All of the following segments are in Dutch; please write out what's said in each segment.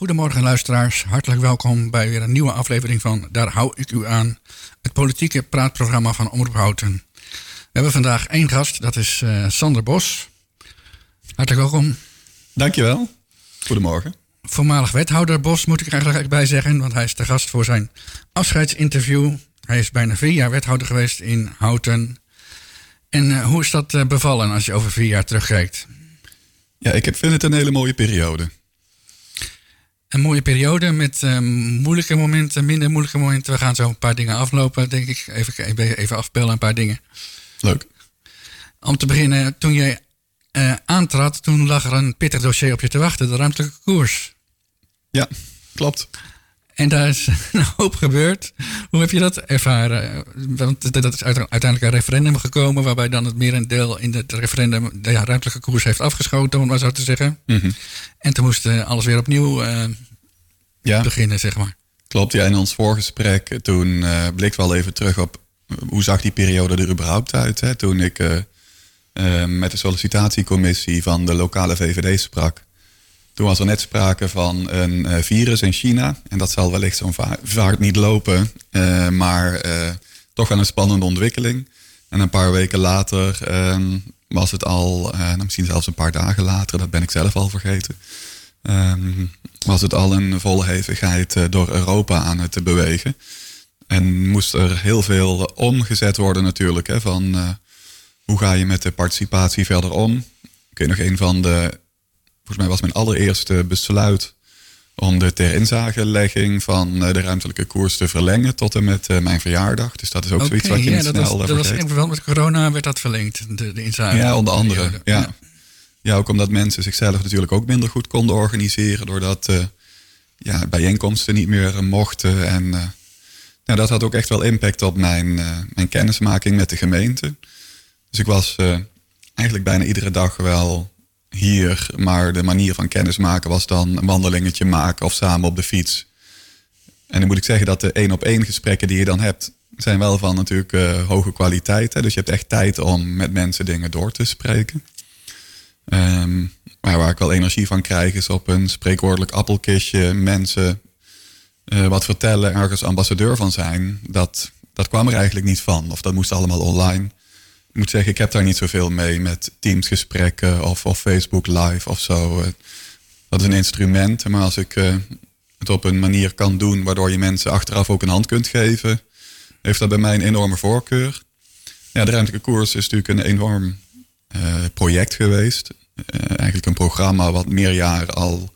Goedemorgen luisteraars, hartelijk welkom bij weer een nieuwe aflevering van Daar hou ik u aan, het politieke praatprogramma van Omroep Houten. We hebben vandaag één gast, dat is uh, Sander Bos. Hartelijk welkom. Dankjewel. Goedemorgen. Voormalig wethouder Bos moet ik eigenlijk bij zeggen, want hij is de gast voor zijn afscheidsinterview. Hij is bijna vier jaar wethouder geweest in Houten. En uh, hoe is dat uh, bevallen als je over vier jaar terugkijkt? Ja, ik vind het een hele mooie periode. Een mooie periode met uh, moeilijke momenten, minder moeilijke momenten. We gaan zo een paar dingen aflopen, denk ik. Even, even afbellen, een paar dingen. Leuk. Om te beginnen, toen jij uh, aantrad, toen lag er een pittig dossier op je te wachten, de ruimtelijke koers. Ja, klopt. En daar is een hoop gebeurd. Hoe heb je dat ervaren? Want dat is uiteindelijk een referendum gekomen, waarbij dan het merendeel in het referendum de ja, ruimtelijke koers heeft afgeschoten, om maar zo te zeggen. Mm -hmm. En toen moest alles weer opnieuw uh, ja. beginnen, zeg maar. Klopt, ja. In ons voorgesprek, toen uh, blik wel even terug op hoe zag die periode er überhaupt uit. Hè? Toen ik uh, met de sollicitatiecommissie van de lokale VVD sprak. Toen was er net sprake van een uh, virus in China. En dat zal wellicht zo'n va vaart niet lopen. Uh, maar uh, toch wel een spannende ontwikkeling. En een paar weken later ehm, was het al, nou, misschien zelfs een paar dagen later, dat ben ik zelf al vergeten. Um, was het al een volle hevigheid door Europa aan het bewegen. En moest er heel veel omgezet worden natuurlijk. Hè, van hoe ga je met de participatie verder om? Ik weet nog een van de volgens mij was mijn allereerste besluit om de ter inzagelegging van eh, de ruimtelijke koers te verlengen tot en met eh, mijn verjaardag. Dus dat is ook okay, zoiets wat je ja, niet dat snel was, Dat was in verband met corona werd dat verlengd, de, de inzage. Ja, onder andere. Ja. ja. Ja. ook omdat mensen zichzelf natuurlijk ook minder goed konden organiseren. Doordat uh, ja, bijeenkomsten niet meer mochten. En uh, nou, dat had ook echt wel impact op mijn, mijn kennismaking met de gemeente. Dus ik was eigenlijk bijna iedere dag wel hier, maar de manier van kennismaken was dan een wandelingetje maken of samen op de fiets. En dan moet ik zeggen dat de één op één gesprekken die je dan hebt, zijn wel van natuurlijk uh, hoge kwaliteit. Hè? Dus je hebt echt tijd om met mensen dingen door te spreken. Um, maar waar ik wel energie van krijg is op een spreekwoordelijk appelkistje mensen uh, wat vertellen, ergens ambassadeur van zijn. Dat, dat kwam er eigenlijk niet van. Of dat moest allemaal online moet zeggen, ik heb daar niet zoveel mee met teamsgesprekken of, of Facebook live of zo. Dat is een instrument, maar als ik uh, het op een manier kan doen waardoor je mensen achteraf ook een hand kunt geven, heeft dat bij mij een enorme voorkeur. Ja, de ruimtelijke koers is natuurlijk een enorm uh, project geweest. Eigenlijk een programma wat meer jaren al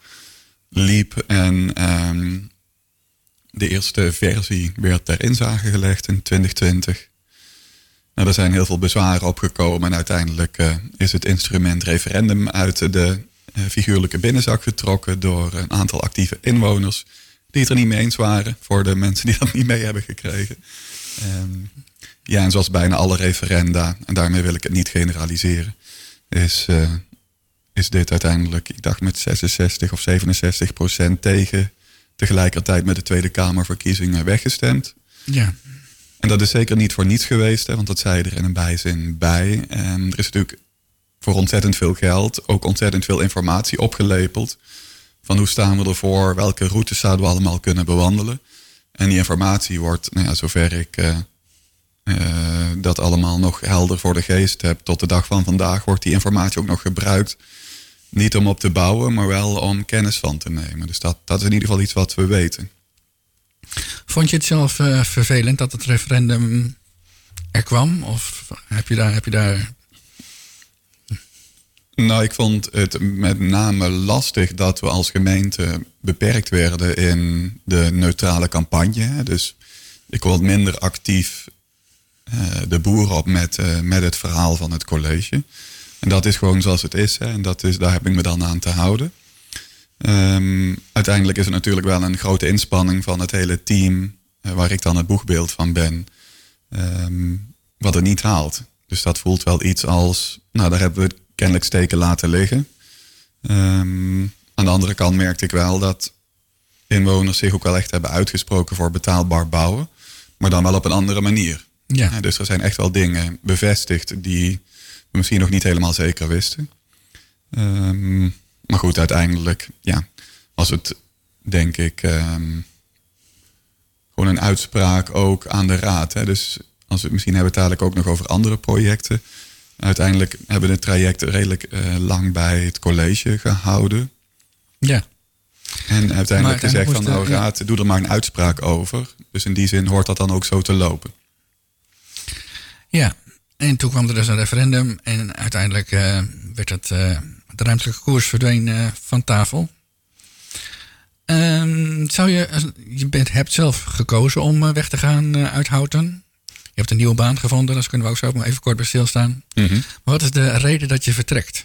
liep en um, de eerste versie werd ter inzage gelegd in 2020. Nou, er zijn heel veel bezwaren opgekomen en uiteindelijk uh, is het instrument referendum uit de uh, figuurlijke binnenzak getrokken door een aantal actieve inwoners die het er niet mee eens waren voor de mensen die dat niet mee hebben gekregen. Um, ja, en zoals bijna alle referenda, en daarmee wil ik het niet generaliseren, is, uh, is dit uiteindelijk, ik dacht met 66 of 67 procent tegen, tegelijkertijd met de Tweede Kamerverkiezingen weggestemd. Ja. En dat is zeker niet voor niets geweest, hè, want dat zei er in een bijzin bij. En er is natuurlijk voor ontzettend veel geld ook ontzettend veel informatie opgelepeld. Van hoe staan we ervoor, welke routes zouden we allemaal kunnen bewandelen. En die informatie wordt, nou ja, zover ik uh, uh, dat allemaal nog helder voor de geest heb, tot de dag van vandaag wordt die informatie ook nog gebruikt. Niet om op te bouwen, maar wel om kennis van te nemen. Dus dat, dat is in ieder geval iets wat we weten. Vond je het zelf uh, vervelend dat het referendum er kwam? Of heb je daar. Heb je daar... Nou, ik vond het met name lastig dat we als gemeente beperkt werden in de neutrale campagne. Dus ik word minder actief uh, de boer op met, uh, met het verhaal van het college. En dat is gewoon zoals het is. Hè. En dat is, daar heb ik me dan aan te houden. Um, uiteindelijk is het natuurlijk wel een grote inspanning van het hele team, uh, waar ik dan het boegbeeld van ben, um, wat het niet haalt. Dus dat voelt wel iets als, nou daar hebben we kennelijk steken laten liggen. Um, aan de andere kant merkte ik wel dat inwoners zich ook wel echt hebben uitgesproken voor betaalbaar bouwen, maar dan wel op een andere manier. Ja. ja dus er zijn echt wel dingen bevestigd die we misschien nog niet helemaal zeker wisten. Um, maar goed, uiteindelijk, ja, was het denk ik, ehm, gewoon een uitspraak ook aan de raad. Hè? Dus als we misschien hebben we het dadelijk ook nog over andere projecten. Uiteindelijk hebben we het traject redelijk eh, lang bij het college gehouden. Ja. En uiteindelijk Maar- gezegd en van nou eh, ja. raad, doe er maar een uitspraak over. Dus in die zin hoort dat dan ook zo te lopen. Ja, en toen kwam er dus een referendum en uiteindelijk eh, werd het, eh, de ruimtelijke koers verdween eh, van tafel. Ehm, zou je, als- je bent, hebt zelf gekozen om eh, weg te gaan eh, uit Houten. Je hebt een nieuwe baan gevonden, daar kunnen we ook zo maar even kort bij stilstaan. Maar wat is de reden dat je vertrekt?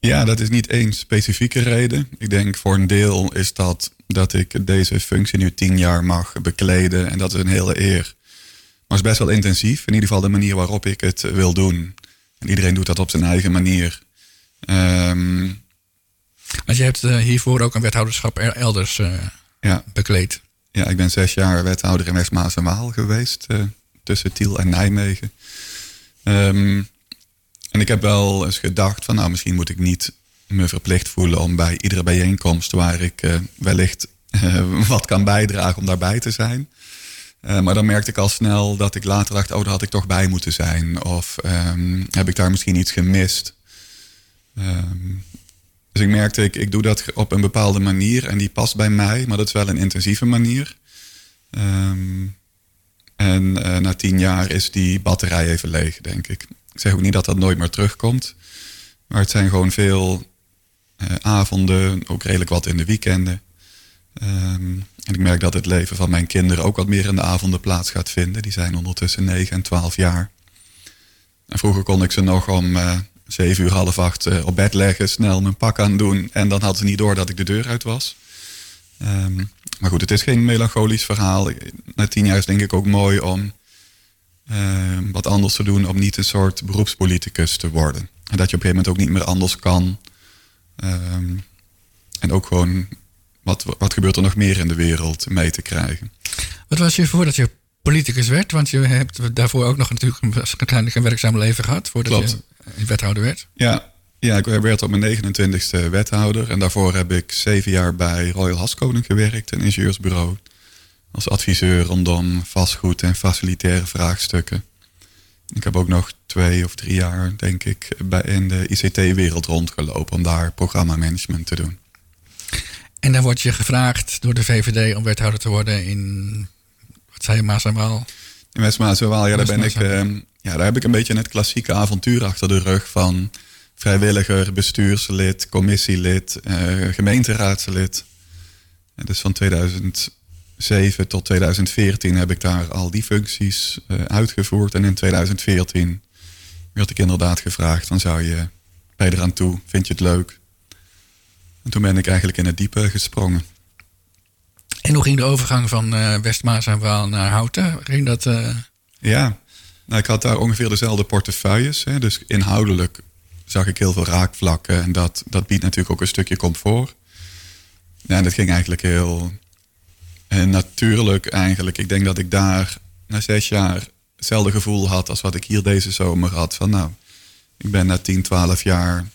Ja, dat is niet één specifieke reden. Ik denk voor een deel is dat dat ik deze functie nu tien jaar mag bekleden. En dat is een hele eer. Maar het is best wel intensief. In ieder geval de manier waarop ik het wil doen. En iedereen doet dat op zijn eigen manier. Ehm, Want je hebt eh, hiervoor ook een wethouderschap er- elders eh, ja, bekleed. ja, ik ben zes jaar wethouder in West Maas en Waal geweest. eh, tussen Tiel en Nijmegen. Ehm, en ik heb wel eens gedacht van nou misschien moet ik niet me verplicht voelen om bij iedere bijeenkomst waar ik wellicht wat kan bijdragen om daarbij te zijn. Maar dan merkte ik al snel dat ik later dacht, oh, daar had ik toch bij moeten zijn. Of ehm, heb ik daar misschien iets gemist. Ehm, dus ik merkte, ik, ik doe dat op een bepaalde manier en die past bij mij, maar dat is wel een intensieve manier. Ehm, en eh, na tien jaar is die batterij even leeg, denk ik. Ik zeg ook niet dat dat nooit meer terugkomt. Maar het zijn gewoon veel eh, avonden, ook redelijk wat in de weekenden. Ehm, en ik merk dat het leven van mijn kinderen ook wat meer in de avonden plaats gaat vinden. Die zijn ondertussen 9 en 12 jaar. En vroeger kon ik ze nog om eh 7 uur, half acht eh, op bed leggen, snel mijn pak aan doen. En dan hadden ze niet door dat ik de deur uit was. Ehm, maar goed, het is geen melancholisch verhaal. Na tien jaar is denk ik ook mooi om ehm, wat anders te doen. Om niet een soort beroepspoliticus te worden. En dat je op een gegeven moment ook niet meer anders kan. Ehm, en ook gewoon, wat, wat gebeurt er nog meer in de wereld mee te krijgen. Wat was je voordat je politicus werd? Want je hebt daarvoor ook nog natuurlijk een werkzaam leven gehad. Voordat Klopt. je eh, wethouder werd. Ja, ja, ik werd op mijn 29ste wethouder. En daarvoor heb ik zeven jaar bij Royal Haskoning gewerkt, een ingenieursbureau. Als adviseur rondom vastgoed en facilitaire vraagstukken. Ik heb ook nog twee of drie jaar, denk ik, bij, in de ICT-wereld rondgelopen om daar programmamanagement te doen. En dan word je gevraagd door de VVD om wethouder te worden in, Maas en Waal? In West-Maas en Waal, ja, daar, ben ik, West-Maas eh, ja, daar heb ik een beetje het klassieke avontuur achter de rug van vrijwilliger, bestuurslid, commissielid, eh, gemeenteraadslid. En dus van 2007 tot 2014 heb ik daar al die functies eh, uitgevoerd. En in 2014 werd ik inderdaad gevraagd: van zou je bij eraan toe? Vind je het leuk? En toen ben ik eigenlijk in het diepe gesprongen. En hoe ging de overgang van eh West Maas en Waal naar Houten? Ging dat, eh, Ja, nou, ik had daar ongeveer dezelfde portefeuilles. Hè, dus inhoudelijk zag ik heel veel raakvlakken. En dat, dat biedt natuurlijk ook een stukje comfort. Ja, en dat ging eigenlijk heel eh, natuurlijk eigenlijk. Ik denk dat ik daar na zes jaar hetzelfde gevoel had als wat ik hier deze zomer had. Van nou, ik ben na 10, 12 jaar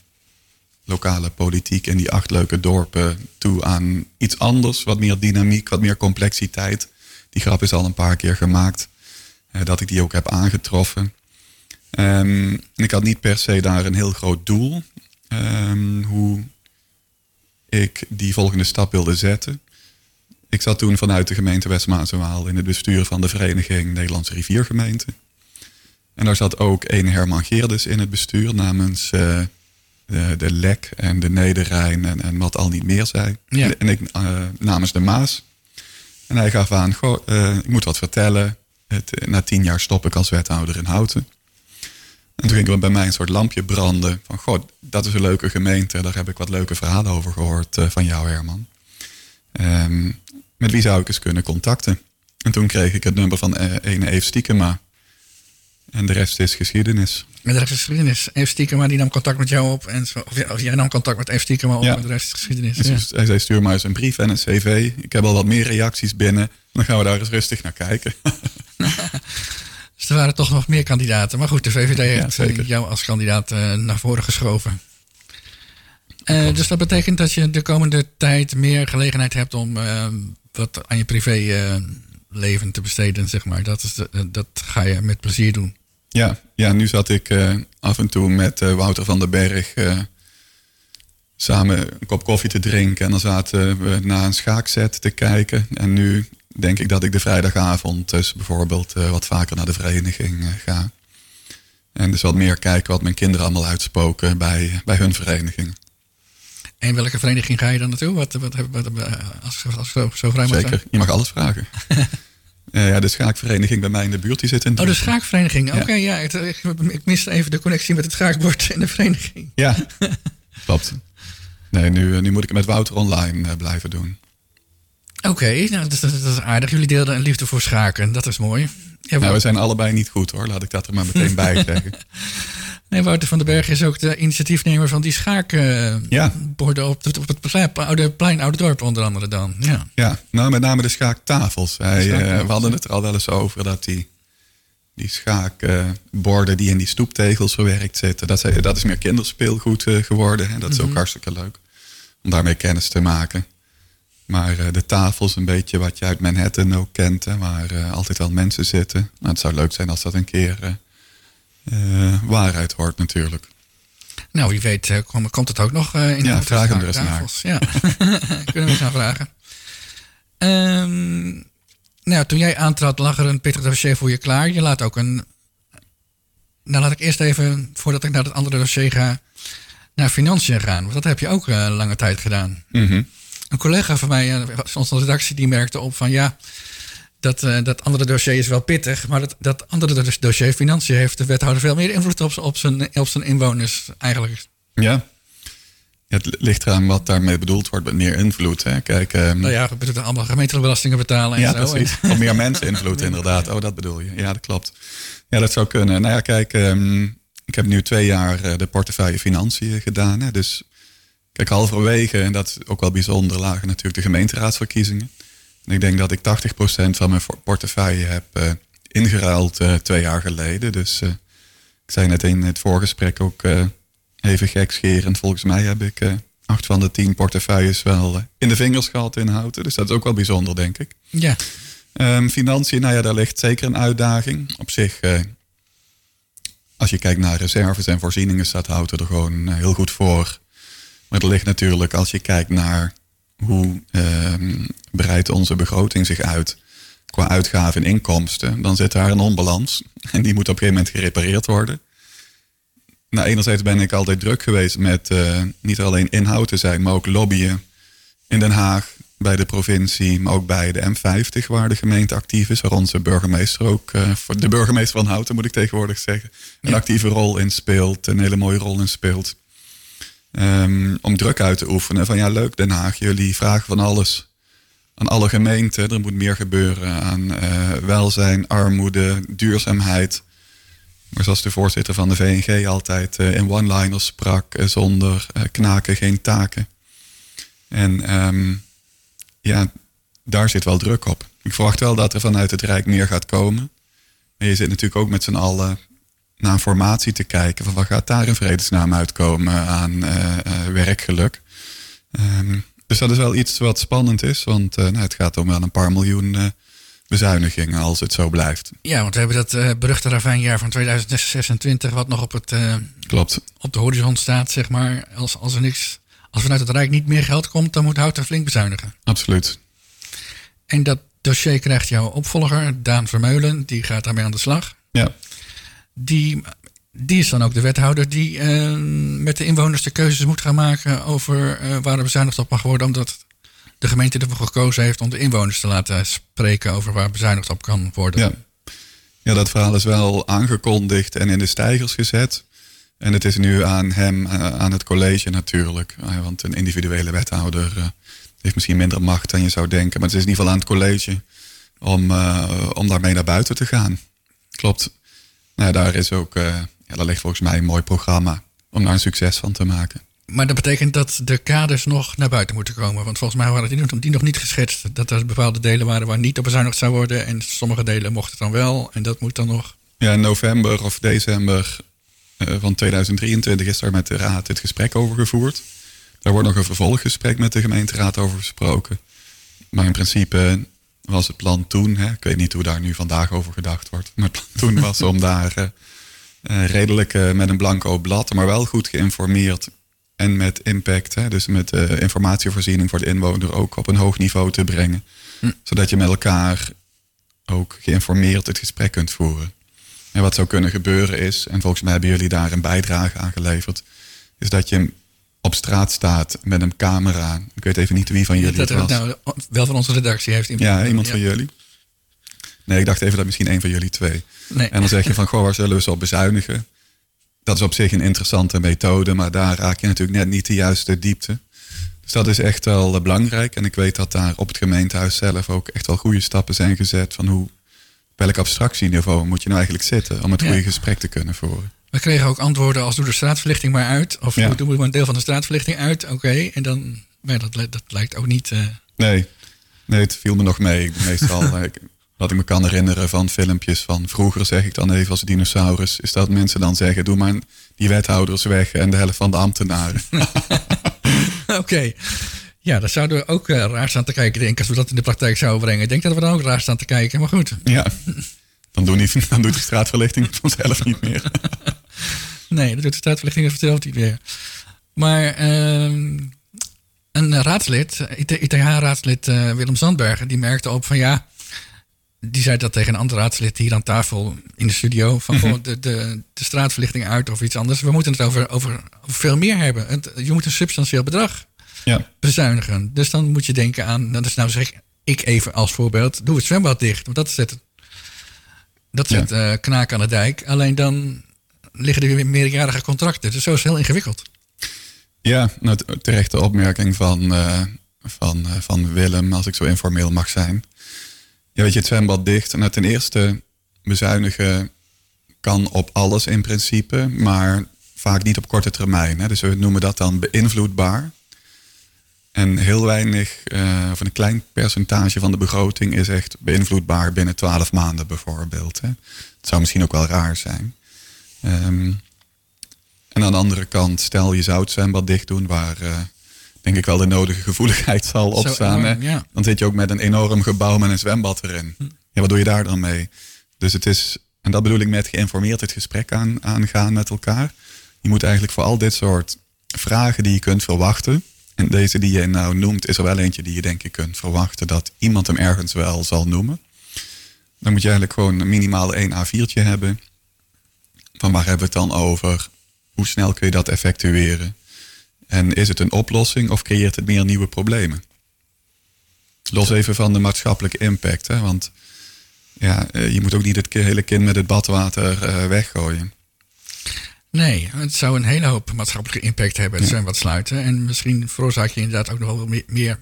lokale politiek in die acht leuke dorpen toe aan iets anders. Wat meer dynamiek, wat meer complexiteit. Die grap is al een paar keer gemaakt. eh, dat ik die ook heb aangetroffen. Ehm, en ik had niet per se daar een heel groot doel. ehm, hoe ik die volgende stap wilde zetten. Ik zat toen vanuit de gemeente west en in het bestuur van de vereniging Nederlandse Riviergemeenten. En daar zat ook een Herman Geerdes in het bestuur namens eh, de, de Lek en de Nederrijn en, en wat al niet meer zei. Ja. En ik eh, namens de Maas. En hij gaf aan, goh, eh, ik moet wat vertellen. Het, na tien jaar stop ik als wethouder in Houten. En toen ging er bij mij een soort lampje branden. Van, goh, dat is een leuke gemeente. Daar heb ik wat leuke verhalen over gehoord eh, van jou, Herman. Ehm, met wie zou ik eens kunnen contacten? En toen kreeg ik het nummer van eh, ene Eve Stiekema. En de rest is geschiedenis. Met de rest is geschiedenis. Eve Stiekema die nam contact met jou op. En zo, of, jij, of jij nam contact met Eve Stiekema op. Ja. En de rest is geschiedenis. Ja. hij zei, stuur maar eens een brief en een cv. Ik heb al wat meer reacties binnen. Dan gaan we daar eens rustig naar kijken. Dus er waren toch nog meer kandidaten. Maar goed, de VVD heeft zeker. eh, jou als kandidaat eh, naar voren geschoven. Uh, dus dat betekent dat je de komende tijd meer gelegenheid hebt om uh, wat aan je privéleven te besteden, zeg maar. Dat, is de, dat ga je met plezier doen. Ja, ja nu zat ik af en toe met Wouter van den Berg samen een kop koffie te drinken. En dan zaten we naar een schaakset te kijken. En nu denk ik dat ik de vrijdagavond dus bijvoorbeeld wat vaker naar de vereniging ga. En dus wat meer kijken wat mijn kinderen allemaal uitspoken bij, bij hun vereniging. En welke vereniging ga je dan naartoe? Wat, wat, wat, als, als zo, zo vrij Zeker, je mag alles vragen. ja, de schaakvereniging bij mij in de buurt die zit in. Oh, de schaakvereniging. Oké, ja. ik, ik miste even de connectie met het schaakbord en de vereniging. Ja, klopt. Nee, nu, nu moet ik het met Wouter online uh, blijven doen. Oké, nou, dat, dat, is aardig. Jullie deelden een liefde voor schaken. Dat is mooi. Ja, nou, we zijn allebei niet goed hoor. Laat ik dat er maar meteen bij zeggen. Nee, Wouter van den Berg is ook de initiatiefnemer van die schaakborden ja. op, het, op het oude plein, oude dorp onder andere dan. Ja, ja nou met name de schaaktafels. Hij, uh, we hadden het er al wel eens over dat die, die schaakborden die in die stoeptegels verwerkt zitten, dat, dat is meer kinderspeelgoed uh, geworden. En dat is ook mhm. hartstikke leuk om daarmee kennis te maken. Maar de tafels, een beetje wat je uit Manhattan ook kent, hè, waar altijd wel mensen zitten. Nou, het zou leuk zijn als dat een keer waarheid hoort natuurlijk. Nou, wie weet uh, komt het ook nog uh, in ja, de vraag hem er eens naar. Ja, kunnen we eens aan vragen. Um, nou, toen jij aantrad lag er een pittig dossier voor je klaar. Je laat ook een... Nou, laat ik eerst even, voordat ik naar het andere dossier ga, naar financiën gaan. Want dat heb je ook lange tijd gedaan. Mm -hmm. Een collega van mij, onze redactie, die merkte op van ja dat, uh, dat andere dossier is wel pittig, maar dat, dat andere dossier, financiën, heeft de wethouder veel meer invloed op, op, zijn, op zijn inwoners eigenlijk. Ja. Het ligt eraan wat daarmee bedoeld wordt met meer invloed. Hè? Kijk, um... Nou ja, we moeten allemaal gemeentelijke belastingen betalen en ja, zo. Precies. Of meer mensen invloed, inderdaad. Oh, dat bedoel je. Ja, dat klopt. Ja, dat zou kunnen. Nou ja, kijk, um, ik heb nu twee jaar uh, de portefeuille financiën gedaan. Hè? Dus kijk, halverwege, en dat is ook wel bijzonder, lagen natuurlijk de gemeenteraadsverkiezingen ik denk dat ik 80% van mijn portefeuille heb uh, ingeruild uh, twee jaar geleden. Dus uh, ik zei net in het voorgesprek ook even gekscherend. Volgens mij heb ik acht van de tien portefeuilles wel in de vingers gehad in houten. Dus dat is ook wel bijzonder, denk ik. Ja. Um, financiën, nou ja, daar ligt zeker een uitdaging. Op zich, als je kijkt naar reserves en voorzieningen, staat houten er gewoon heel goed voor. Maar er ligt natuurlijk, als je kijkt naar hoe uh, breidt onze begroting zich uit qua uitgaven en inkomsten, dan zit daar een onbalans. En die moet op een gegeven moment gerepareerd worden. Nou, enerzijds ben ik altijd druk geweest met uh, niet alleen inhoud te zijn, maar ook lobbyen in Den Haag, bij de provincie, maar ook bij de M50, waar de gemeente actief is, waar onze burgemeester ook, uh, de burgemeester van Houten moet ik tegenwoordig zeggen, een actieve rol in speelt, een hele mooie rol in speelt. Um, om druk uit te oefenen. Van ja, leuk Den Haag, jullie vragen van alles aan alle gemeenten. Er moet meer gebeuren aan uh, welzijn, armoede, duurzaamheid. Maar zoals de voorzitter van de VNG altijd uh, in one-liners sprak, uh, zonder knaken geen taken. En um, ja, daar zit wel druk op. Ik verwacht wel dat er vanuit het Rijk meer gaat komen. Maar je zit natuurlijk ook met z'n allen naar informatie te kijken. Van wat gaat daar in vredesnaam uitkomen aan uh, werkgeluk. Um, dus dat is wel iets wat spannend is. Want uh, nou, het gaat om wel een paar miljoen bezuinigingen als het zo blijft. Ja, want we hebben dat beruchte ravijnjaar van 2026... wat nog op, het, Klopt. op de horizon staat, zeg maar. Als, als er niks... Als vanuit het Rijk niet meer geld komt, dan moet Houten flink bezuinigen. Absoluut. En dat dossier krijgt jouw opvolger, Daan Vermeulen. Die gaat daarmee aan de slag. Ja die, die is dan ook de wethouder die uh, met de inwoners de keuzes moet gaan maken over uh, waar er bezuinigd op mag worden. Omdat de gemeente ervoor gekozen heeft om de inwoners te laten spreken over waar bezuinigd op kan worden. Ja. ja, dat verhaal is wel aangekondigd en in de stijgers gezet. En het is nu aan hem, eh, aan het college natuurlijk. Want een individuele wethouder heeft misschien minder macht dan je zou denken. Maar het is in ieder geval aan het college om, om daarmee naar buiten te gaan. Klopt. Nou, daar is ook, uh, ja, daar ligt volgens mij een mooi programma om daar een succes van te maken. Maar dat betekent dat de kaders nog naar buiten moeten komen. Want volgens mij waren die, nog, die nog niet geschetst. Dat er bepaalde delen waren waar niet op bezuinigd zou worden. En sommige delen mochten dan wel. En dat moet dan nog. Ja, in november of december uh, van 2023 is daar met de Raad het gesprek over gevoerd. Daar wordt nog een vervolggesprek met de gemeenteraad over gesproken. Maar in principe was het plan toen, hè, ik weet niet hoe daar nu vandaag over gedacht wordt, maar het plan toen was om daar uh, uh, redelijk uh, met een blanco blad, maar wel goed geïnformeerd en met impact, hè, dus met informatievoorziening voor de inwoner ook op een hoog niveau te brengen. Hm. Zodat je met elkaar ook geïnformeerd het gesprek kunt voeren. En wat zou kunnen gebeuren is, en volgens mij hebben jullie daar een bijdrage aan geleverd, is dat je op straat staat met een camera. Ik weet even niet wie van jullie dat, het was. Nou, wel van onze redactie heeft iemand. Ja, iemand van jullie. Nee, ik dacht even dat misschien een van jullie twee. Nee. En dan zeg je van, goh, waar zullen we ze op bezuinigen? Dat is op zich een interessante methode, maar daar raak je natuurlijk net niet de juiste diepte. Dus dat is echt wel belangrijk. En ik weet dat daar op het gemeentehuis zelf ook echt wel goede stappen zijn gezet van hoe, welk abstractieniveau moet je nou eigenlijk zitten om het goede gesprek te kunnen voeren. We kregen ook antwoorden als doe de straatverlichting maar uit. Of ja. doe maar een deel van de straatverlichting uit. Oké, en dan, maar dat, dat lijkt ook niet... Uh... Nee. nee, het viel me nog mee. Meestal, eh, wat ik me kan herinneren van filmpjes van vroeger, zeg ik dan even als dinosaurus, is dat mensen dan zeggen, doe maar die wethouders weg en de helft van de ambtenaren. Oké. Ja, daar zouden we ook uh, raar staan te kijken, denk ik, als we dat in de praktijk zouden brengen. Ik denk dat we dan ook raar staan te kijken, maar goed. Ja, dan, doen die, dan doet de straatverlichting vanzelf niet meer. Nee, dat doet de straatverlichting vanzelf niet meer. Maar uh, een raadslid, ITH-raadslid uh, Willem Zandbergen, die merkte op van ja, die zei dat tegen een ander raadslid hier aan tafel in de studio. Van mm de, de, de straatverlichting uit of iets anders. We moeten het over, over, veel meer hebben. Het, je moet een substantieel bedrag ja. bezuinigen. Dus dan moet je denken aan, dat is nou zeg ik even als voorbeeld, doe het zwembad dicht. Want dat zet, dat zet ja. uh, knaak aan de dijk. Alleen dan liggen er weer meerjarige contracten. Dus zo is het heel ingewikkeld. Ja, nou, terechte opmerking van, uh, van, uh, van Willem, als ik zo informeel mag zijn. Ja, weet je, het zwembad dicht. Nou, ten eerste, bezuinigen kan op alles in principe, maar vaak niet op korte termijn. Hè. Dus we noemen dat dan beïnvloedbaar. En heel weinig, uh, of een klein percentage van de begroting is echt beïnvloedbaar binnen twaalf maanden bijvoorbeeld. Hè. Het zou misschien ook wel raar zijn. Um, en aan de andere kant, stel je zou het zwembad dicht doen, waar uh, denk ik wel de nodige gevoeligheid zal opstaan. Ja. Dan zit je ook met een enorm gebouw met een zwembad erin. Hm. Ja, wat doe je daar dan mee? Dus het is, en dat bedoel ik met geïnformeerd het gesprek aan, aangaan met elkaar. Je moet eigenlijk voor al dit soort vragen die je kunt verwachten. En deze die je nou noemt, is er wel eentje die je denk ik kunt verwachten dat iemand hem ergens wel zal noemen. Dan moet je eigenlijk gewoon minimaal één A4'tje hebben. Van waar hebben we het dan over? Hoe snel kun je dat effectueren? En is het een oplossing of creëert het meer nieuwe problemen? Los even van de maatschappelijke impact. Hè? Want ja, eh, je moet ook niet het hele kind met het badwater uh, weggooien. Nee, het zou een hele hoop maatschappelijke impact hebben, het ja. wat sluiten. En misschien veroorzaak je inderdaad ook nog wel meer, meer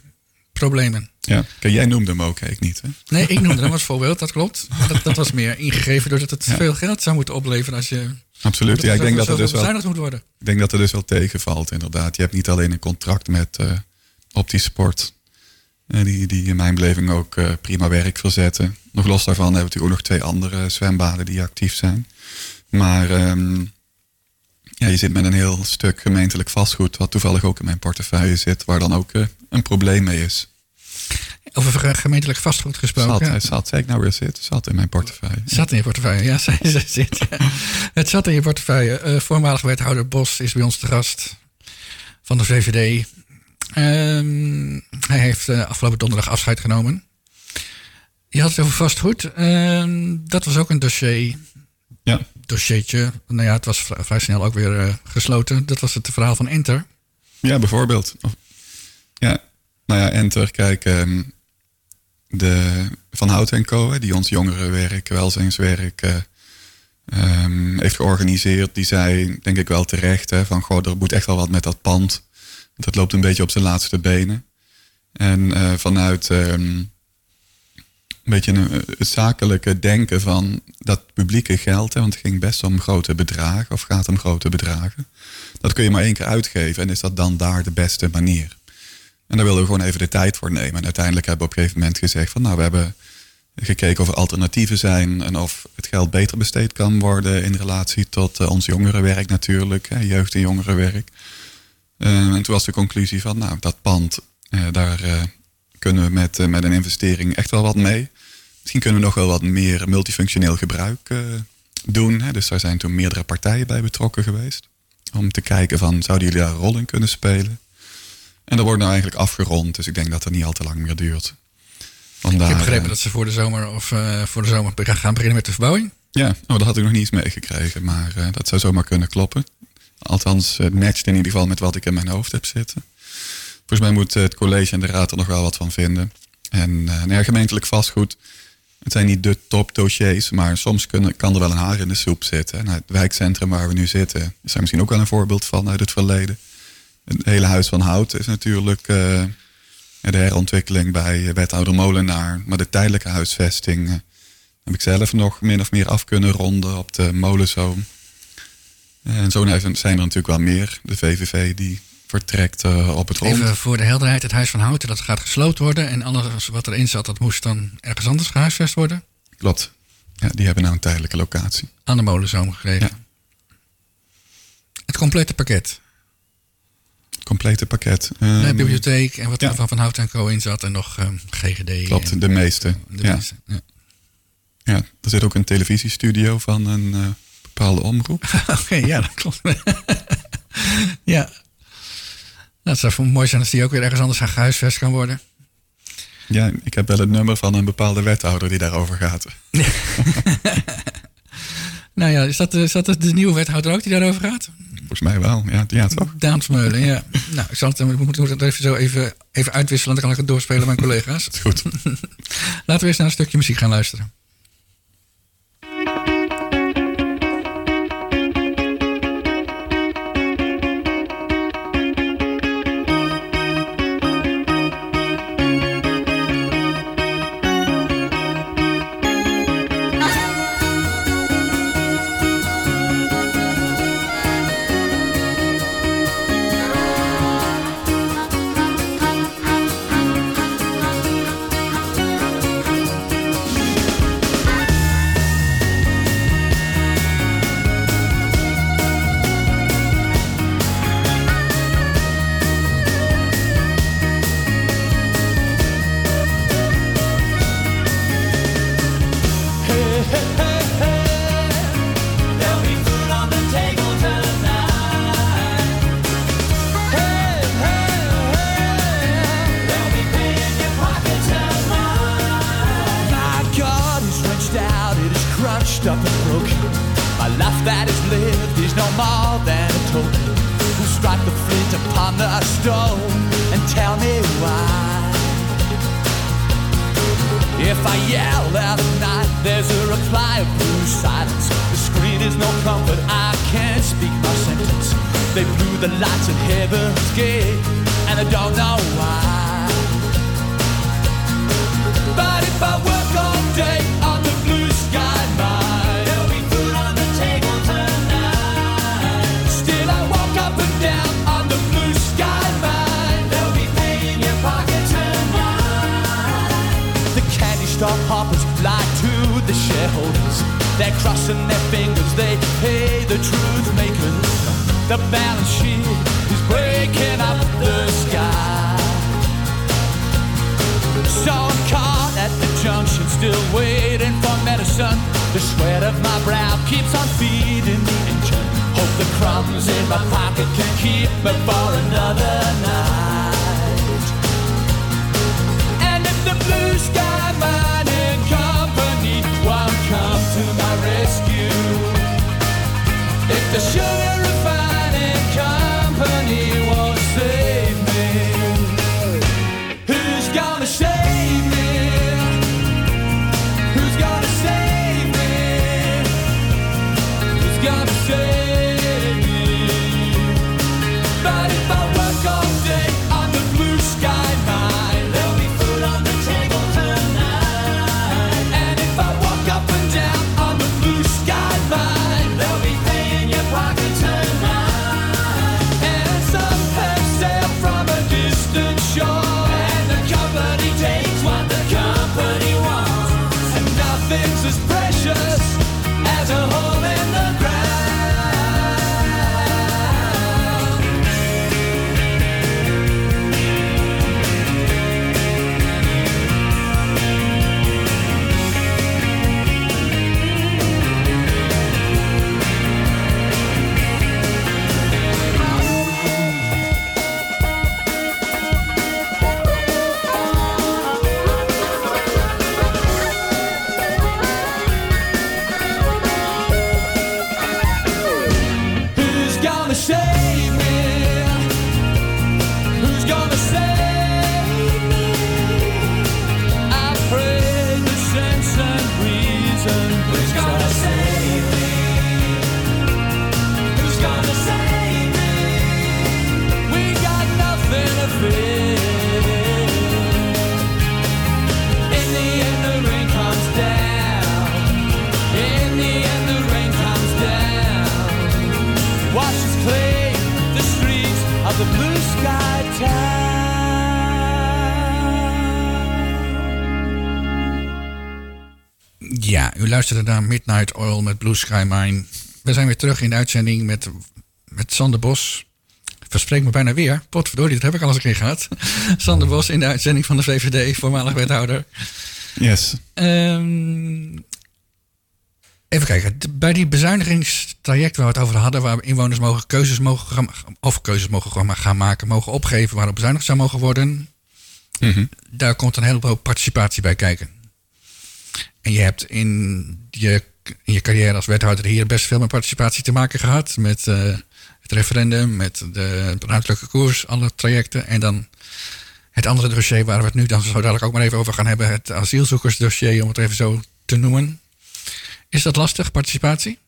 problemen. Ja, Kijk, jij noemde hem ook, ik niet. Hè? Nee, ik noemde hem als voorbeeld, dat klopt. Dat, dat was meer ingegeven doordat het veel geld zou moeten opleveren als je Absoluut. Ja, ik denk dat het dus wel. Moet worden. Ik denk dat er dus wel tegenvalt, inderdaad. Je hebt niet alleen een contract met uh, Opti Sport, uh, die, die in mijn beleving ook uh, prima werk verzetten. Nog los daarvan hebben we natuurlijk ook nog twee andere zwembaden die actief zijn. Maar um, ja, je zit met een heel stuk gemeentelijk vastgoed, wat toevallig ook in mijn portefeuille zit, waar dan ook een probleem mee is. Over gemeentelijk vastgoed gesproken. Zat, zat, zei ik nou weer zit? Zat in mijn portefeuille. Zat in je portefeuille, ja, zei ze zit. Het zat in je portefeuille. Uh, voormalig wethouder Bos is bij ons te gast van de VVD. Um, hij heeft uh, afgelopen donderdag afscheid genomen. Je had het over vastgoed. Uh, dat was ook een dossier. Ja. Dossiertje. Nou ja, het was vrij snel ook weer uh, gesloten. Dat was het verhaal van Enter. Ja, bijvoorbeeld. Ja, nou ja, Enter, kijk, um, de Van Hout en Co., die ons jongerenwerk, welzijnswerk uh, um, heeft georganiseerd, die zei, denk ik wel terecht, hè, van goh, er moet echt wel wat met dat pand. Dat loopt een beetje op zijn laatste benen. En uh, vanuit um, een beetje een, het zakelijke denken van dat publieke geld, hè, want het ging best om grote bedragen, of gaat om grote bedragen. Dat kun je maar één keer uitgeven en is dat dan daar de beste manier? En daar wilden we gewoon even de tijd voor nemen. En uiteindelijk hebben we op een gegeven moment gezegd van nou, we hebben gekeken of er alternatieven zijn en of het geld beter besteed kan worden in relatie tot uh, ons jongerenwerk natuurlijk, hè, jeugd- en jongerenwerk. en toen was de conclusie van, nou, dat pand, daar kunnen we met, met een investering echt wel wat mee. Misschien kunnen we nog wel wat meer multifunctioneel gebruik doen. Hè? Dus daar zijn toen meerdere partijen bij betrokken geweest. Om te kijken van, zouden jullie daar een rol in kunnen spelen? En dat wordt nou eigenlijk afgerond, dus ik denk dat het niet al te lang meer duurt. Ik heb begrepen uh, dat ze voor de zomer of uh, voor de zomer gaan beginnen met de verbouwing. Ja, oh, dat had ik nog niet eens meegekregen, maar uh, dat zou zomaar kunnen kloppen. Althans, het matcht in ieder geval met wat ik in mijn hoofd heb zitten. Volgens mij moet het college en de raad er nog wel wat van vinden. En nou gemeentelijk vastgoed, het zijn niet de top dossiers, maar soms kunnen, kan er wel een haar in de soep zitten. En het wijkcentrum waar we nu zitten is misschien ook wel een voorbeeld van uit het verleden. Het hele Huis van Hout is natuurlijk uh, de herontwikkeling bij wethouder Molenaar. Maar de tijdelijke huisvesting heb ik zelf nog min of meer af kunnen ronden op de molenzoom. En zo zijn er natuurlijk wel meer. De VVV die vertrekt uh, op het rond. Even voor de helderheid, het Huis van Houten dat gaat gesloten worden. En alles wat erin zat, dat moest dan ergens anders gehuisvest worden? Klopt. Ja, die hebben nou een tijdelijke locatie. Aan de molenzoom gekregen. Ja. Het complete pakket? complete pakket. Um, bibliotheek en wat er van Van Hout en Co in zat en nog um, ehm, GGD. Klopt, de meeste. De ja. Meeste, ja. ja. er zit ook een televisiestudio van een uh, bepaalde omroep. Oké, ja, dat klopt. ja. Dat zou mooi zijn als die ook weer ergens anders gehuisvest kan worden. Ja, ik heb wel het nummer van een bepaalde wethouder die daarover gaat. nou ja, is dat, is dat de nieuwe wethouder ook die daarover gaat? Volgens mij wel, ja, ja toch? Daan Smeulen, ja. nou, ik zal het, we moeten het even zo even, even uitwisselen, dan kan ik het doorspelen aan mijn collega's. Goed. Laten we eens naar een stukje muziek gaan luisteren. for medicine. The sweat of my brow keeps on feeding the engine. Hope the crumbs in my pocket can keep me for another night. And if the blue sky mining company won't come to my rescue, if the sugar refining company luisterde naar Midnight Oil met Blue Sky Mine. We zijn weer terug in de uitzending met, met Sander Bos. Verspreek me bijna weer. Potverdorie, dat heb ik al eens een keer gehad. Sander Bos in de uitzending van de VVD, voormalig wethouder. Yes. Ehm, even kijken. Bij die bezuinigingstraject waar we het over hadden, waar inwoners mogen keuzes mogen gaan, of keuzes mogen gaan maken, mogen opgeven waarop bezuinigd zou mogen worden. Mhm. Daar komt een heleboel participatie bij kijken. En je hebt in je, je carrière als wethouder hier best veel met participatie te maken gehad. Met eh, het referendum, met de ruimtelijke koers, alle trajecten. En dan het andere dossier waar we het nu dan zo dadelijk ook maar even over gaan hebben. Het asielzoekersdossier, om het even zo te noemen. Is dat lastig, participatie?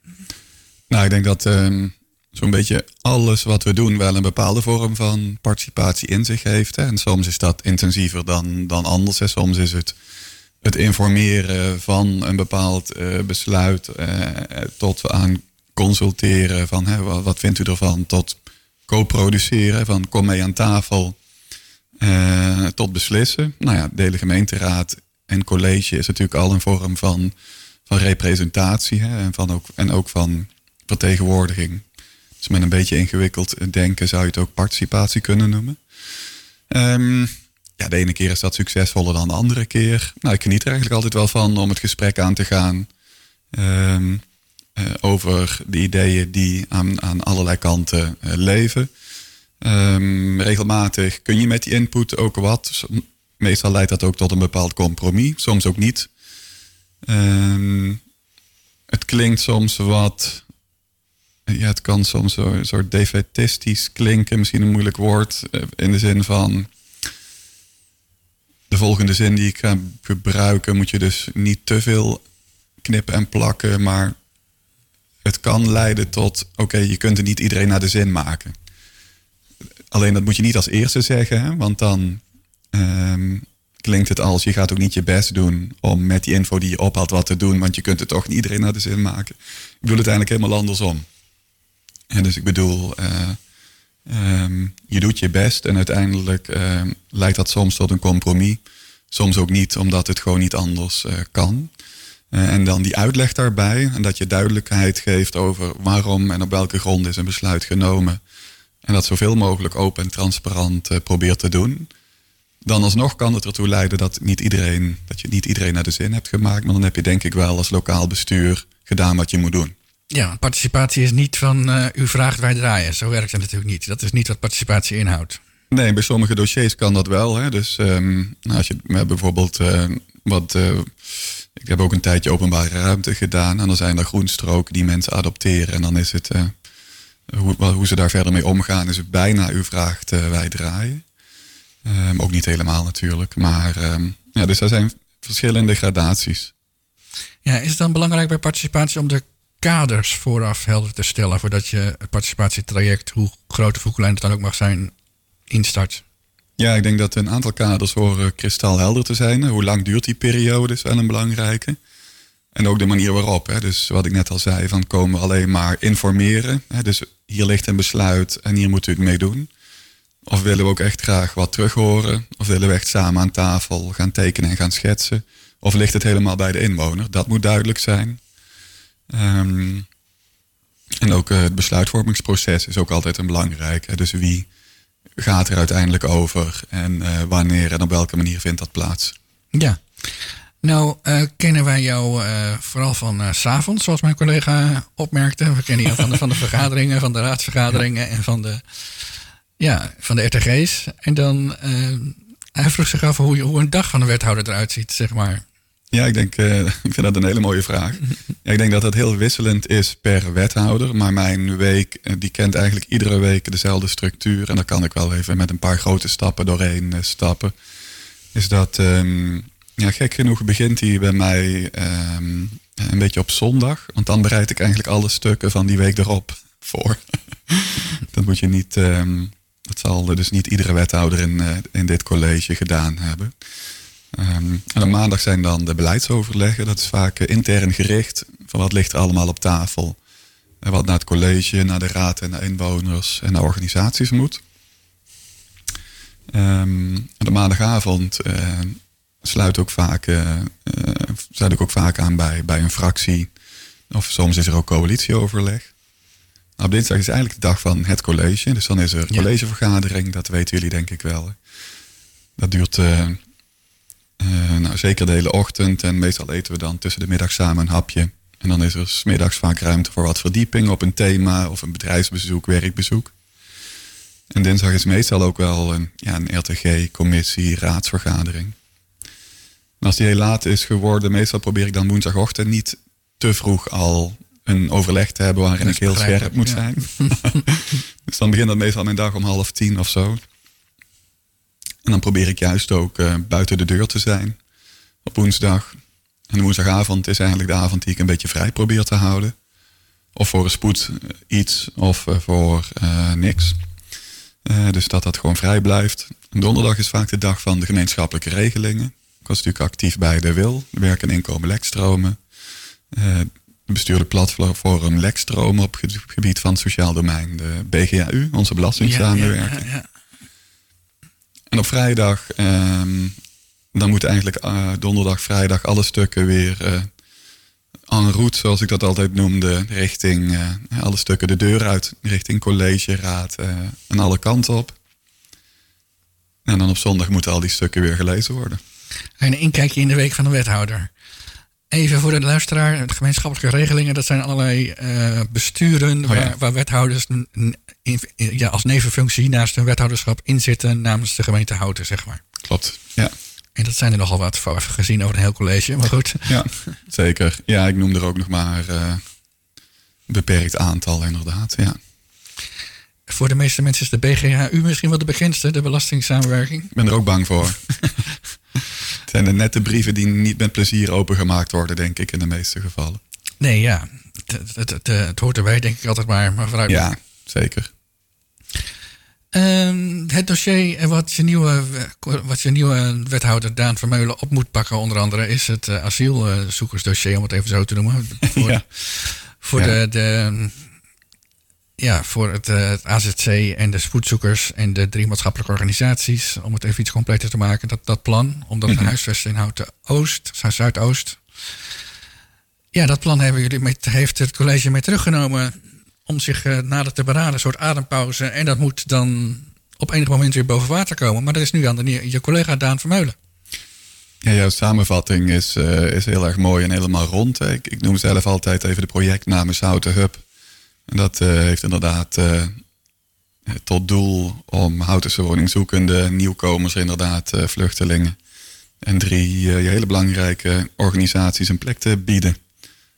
Nou, ik denk dat ehm, zo'n beetje alles wat we doen wel een bepaalde vorm van participatie in zich heeft. Hè. En soms is dat intensiever dan, dan anders. Hè. Soms is het het informeren van een bepaald eh, besluit eh, tot aan consulteren van hè, wat, wat, vindt u ervan, tot co-produceren van kom mee aan tafel, eh, tot beslissen. Nou ja, de hele gemeenteraad en college is natuurlijk al een vorm van, van representatie hè, en, van ook, en ook van vertegenwoordiging. Dus met een beetje ingewikkeld denken zou je het ook participatie kunnen noemen. Um, ja, de ene keer is dat succesvoller dan de andere keer. Nou, ik geniet er eigenlijk altijd wel van om het gesprek aan te gaan. Um, uh, over de ideeën die aan, aan allerlei kanten uh, leven. Um, regelmatig kun je met die input ook wat. Meestal leidt dat ook tot een bepaald compromis, soms ook niet. Um, het klinkt soms wat. Ja, het kan soms een soort defetistisch klinken, misschien een moeilijk woord. In de zin van de volgende zin die ik ga gebruiken, moet je dus niet te veel knippen en plakken, maar het kan leiden tot, oké, je kunt er niet iedereen naar de zin maken. Alleen dat moet je niet als eerste zeggen, want dan um, klinkt het als je gaat ook niet je best doen om met die info die je ophaalt wat te doen, want je kunt het toch niet iedereen naar de zin maken. Ik bedoel het eigenlijk helemaal andersom. En dus ik bedoel, uh, Um, je doet je best en uiteindelijk uh, leidt dat soms tot een compromis. Soms ook niet, omdat het gewoon niet anders uh, kan. Uh, en dan die uitleg daarbij en dat je duidelijkheid geeft over waarom en op welke grond is een besluit genomen. En dat zoveel mogelijk open en transparant uh, probeert te doen. Dan alsnog kan het ertoe leiden dat, niet iedereen, dat je niet iedereen naar de zin hebt gemaakt. Maar dan heb je denk ik wel als lokaal bestuur gedaan wat je moet doen. Ja, participatie is niet van uh, u vraagt, wij draaien. Zo werkt het natuurlijk niet. Dat is niet wat participatie inhoudt. Nee, bij sommige dossiers kan dat wel. Hè. Dus um, als je bijvoorbeeld uh, wat. Uh, ik heb ook een tijdje openbare ruimte gedaan. En dan zijn er groenstroken die mensen adopteren. En dan is het. hoe, hoe ze daar verder mee omgaan, is het bijna u vraagt, wij draaien. Um, ook niet helemaal natuurlijk. Maar um, ja, dus er zijn verschillende gradaties. Ja, is het dan belangrijk bij participatie om de kaders vooraf helder te stellen voordat je het participatietraject, hoe groot of klein het dan ook mag zijn, instart? Ja, ik denk dat een aantal kaders horen kristalhelder te zijn. Hoe lang duurt die periode is wel een belangrijke. En ook de manier waarop. Hè. Dus wat ik net al zei, van komen alleen maar informeren. Hè. Dus hier ligt een besluit en hier moet u het mee doen. Of willen we ook echt graag wat terug horen? Of willen we echt samen aan tafel gaan tekenen en gaan schetsen? Of ligt het helemaal bij de inwoner? Dat moet duidelijk zijn. Um, en ook uh, het besluitvormingsproces is ook altijd een belangrijk. Dus wie gaat er uiteindelijk over en uh, wanneer en op welke manier vindt dat plaats? Ja. Nou, uh, kennen wij jou vooral van s s'avonds, zoals mijn collega opmerkte. We kennen jou van de, van de vergaderingen, van de raadsvergaderingen en van de, ja, van de RTG's. En dan, hij vroeg zich af hoe, hoe een dag van een wethouder eruit ziet, zeg maar. Ja, ik denk, uh, ik vind dat een hele mooie vraag. Ja, ik denk dat het heel wisselend is per wethouder. Maar mijn week, die kent eigenlijk iedere week dezelfde structuur. En daar kan ik wel even met een paar grote stappen doorheen uh, stappen. Is dat, um, ja, gek genoeg begint hij bij mij um, een beetje op zondag. Want dan bereid ik eigenlijk alle stukken van die week erop voor. dat moet je niet, um, dat zal dus niet iedere wethouder in, in dit college gedaan hebben. Um, en op maandag zijn dan de beleidsoverleggen. Dat is vaak uh, intern gericht. Van wat ligt er allemaal op tafel. En wat naar het college, naar de raad en naar inwoners en naar organisaties moet. Um, en op maandagavond uh, sluit ook vaak, uh, sluit ik ook vaak aan bij, bij een fractie. Of soms is er ook coalitieoverleg. Nou, op dinsdag is eigenlijk de dag van het college. Dus dan is er collegevergadering. Dat weten jullie denk ik wel. Dat duurt uh, nou, zeker de hele ochtend. En meestal eten we dan tussen de middag samen een hapje. En dan is er smiddags vaak ruimte voor wat verdieping op een thema of een bedrijfsbezoek, werkbezoek. En dinsdag is meestal ook wel een, ja, een RTG, commissie, raadsvergadering. En als die heel laat is geworden, meestal probeer ik dan woensdagochtend niet te vroeg al een overleg te hebben waarin ik heel scherp moet zijn. dus dan begint dat meestal mijn dag om half tien of zo. En dan probeer ik juist ook uh, buiten de deur te zijn op woensdag. En woensdagavond is eigenlijk de avond die ik een beetje vrij probeer te houden. Of voor een spoed eh, iets of uh, voor uh, niks. dus dat dat gewoon vrij blijft. En donderdag is vaak de dag van de gemeenschappelijke regelingen. Ik was natuurlijk actief bij de WIL, de werk- en inkomen lekstromen. bestuurde platform lekstromen op het gebied van het sociaal domein. De BGAU, onze belastingssamenwerking. Ja, ja, ja, en op vrijdag um, dan moeten eigenlijk uh, donderdag, vrijdag alle stukken weer uh, en route, zoals ik dat altijd noemde, richting uh, alle stukken de deur uit, richting college, raad en alle kanten op. En dan op zondag moeten al die stukken weer gelezen worden. En een inkijkje in de week van de wethouder. Even voor de luisteraar, de gemeenschappelijke regelingen, dat zijn allerlei besturen oh waar, waar, wethouders in, ja, als nevenfunctie naast hun wethouderschap inzitten namens de gemeente Houten, zeg maar. Klopt, ja. En dat zijn er nogal wat voor gezien over een heel college, maar goed. Ja, zeker. Ja, ik noem er ook nog maar uh, beperkt aantal inderdaad, ja. Voor de meeste mensen is de BGHU misschien wel de bekendste, de belastingssamenwerking. Ik ben er ook bang voor. het zijn de nette brieven die niet met plezier opengemaakt worden, denk ik, in de meeste gevallen. Nee, ja. Het, het, het, het hoort erbij, denk ik altijd maar. maar vooruit. Ja, zeker. Uh, het dossier wat je, nieuwe, wat je nieuwe wethouder Daan Vermeulen op moet pakken, onder andere, is het uh, asielzoekersdossier, om het even zo te noemen. Voor, ja. voor, De, de, ja, voor het, uh, het, AZC en de spoedzoekers en de drie maatschappelijke organisaties, om het even iets completer te maken, dat, dat plan, omdat mm -hmm. huisvesten inhoudt de Oost, Zuidoost. Ja, dat plan hebben jullie met, heeft het college mee teruggenomen om zich uh, nader te beraden, een soort adempauze. En dat moet dan op enig moment weer boven water komen. Maar dat is nu aan de, je collega Daan Vermeulen. Ja, jouw samenvatting is, uh, is heel erg mooi en helemaal rond. Ik, ik, noem zelf altijd even de projectnaam Houten Hub. En dat uh, heeft inderdaad tot doel om Houtense woningzoekende, nieuwkomers inderdaad, vluchtelingen. En drie hele belangrijke organisaties een plek te bieden.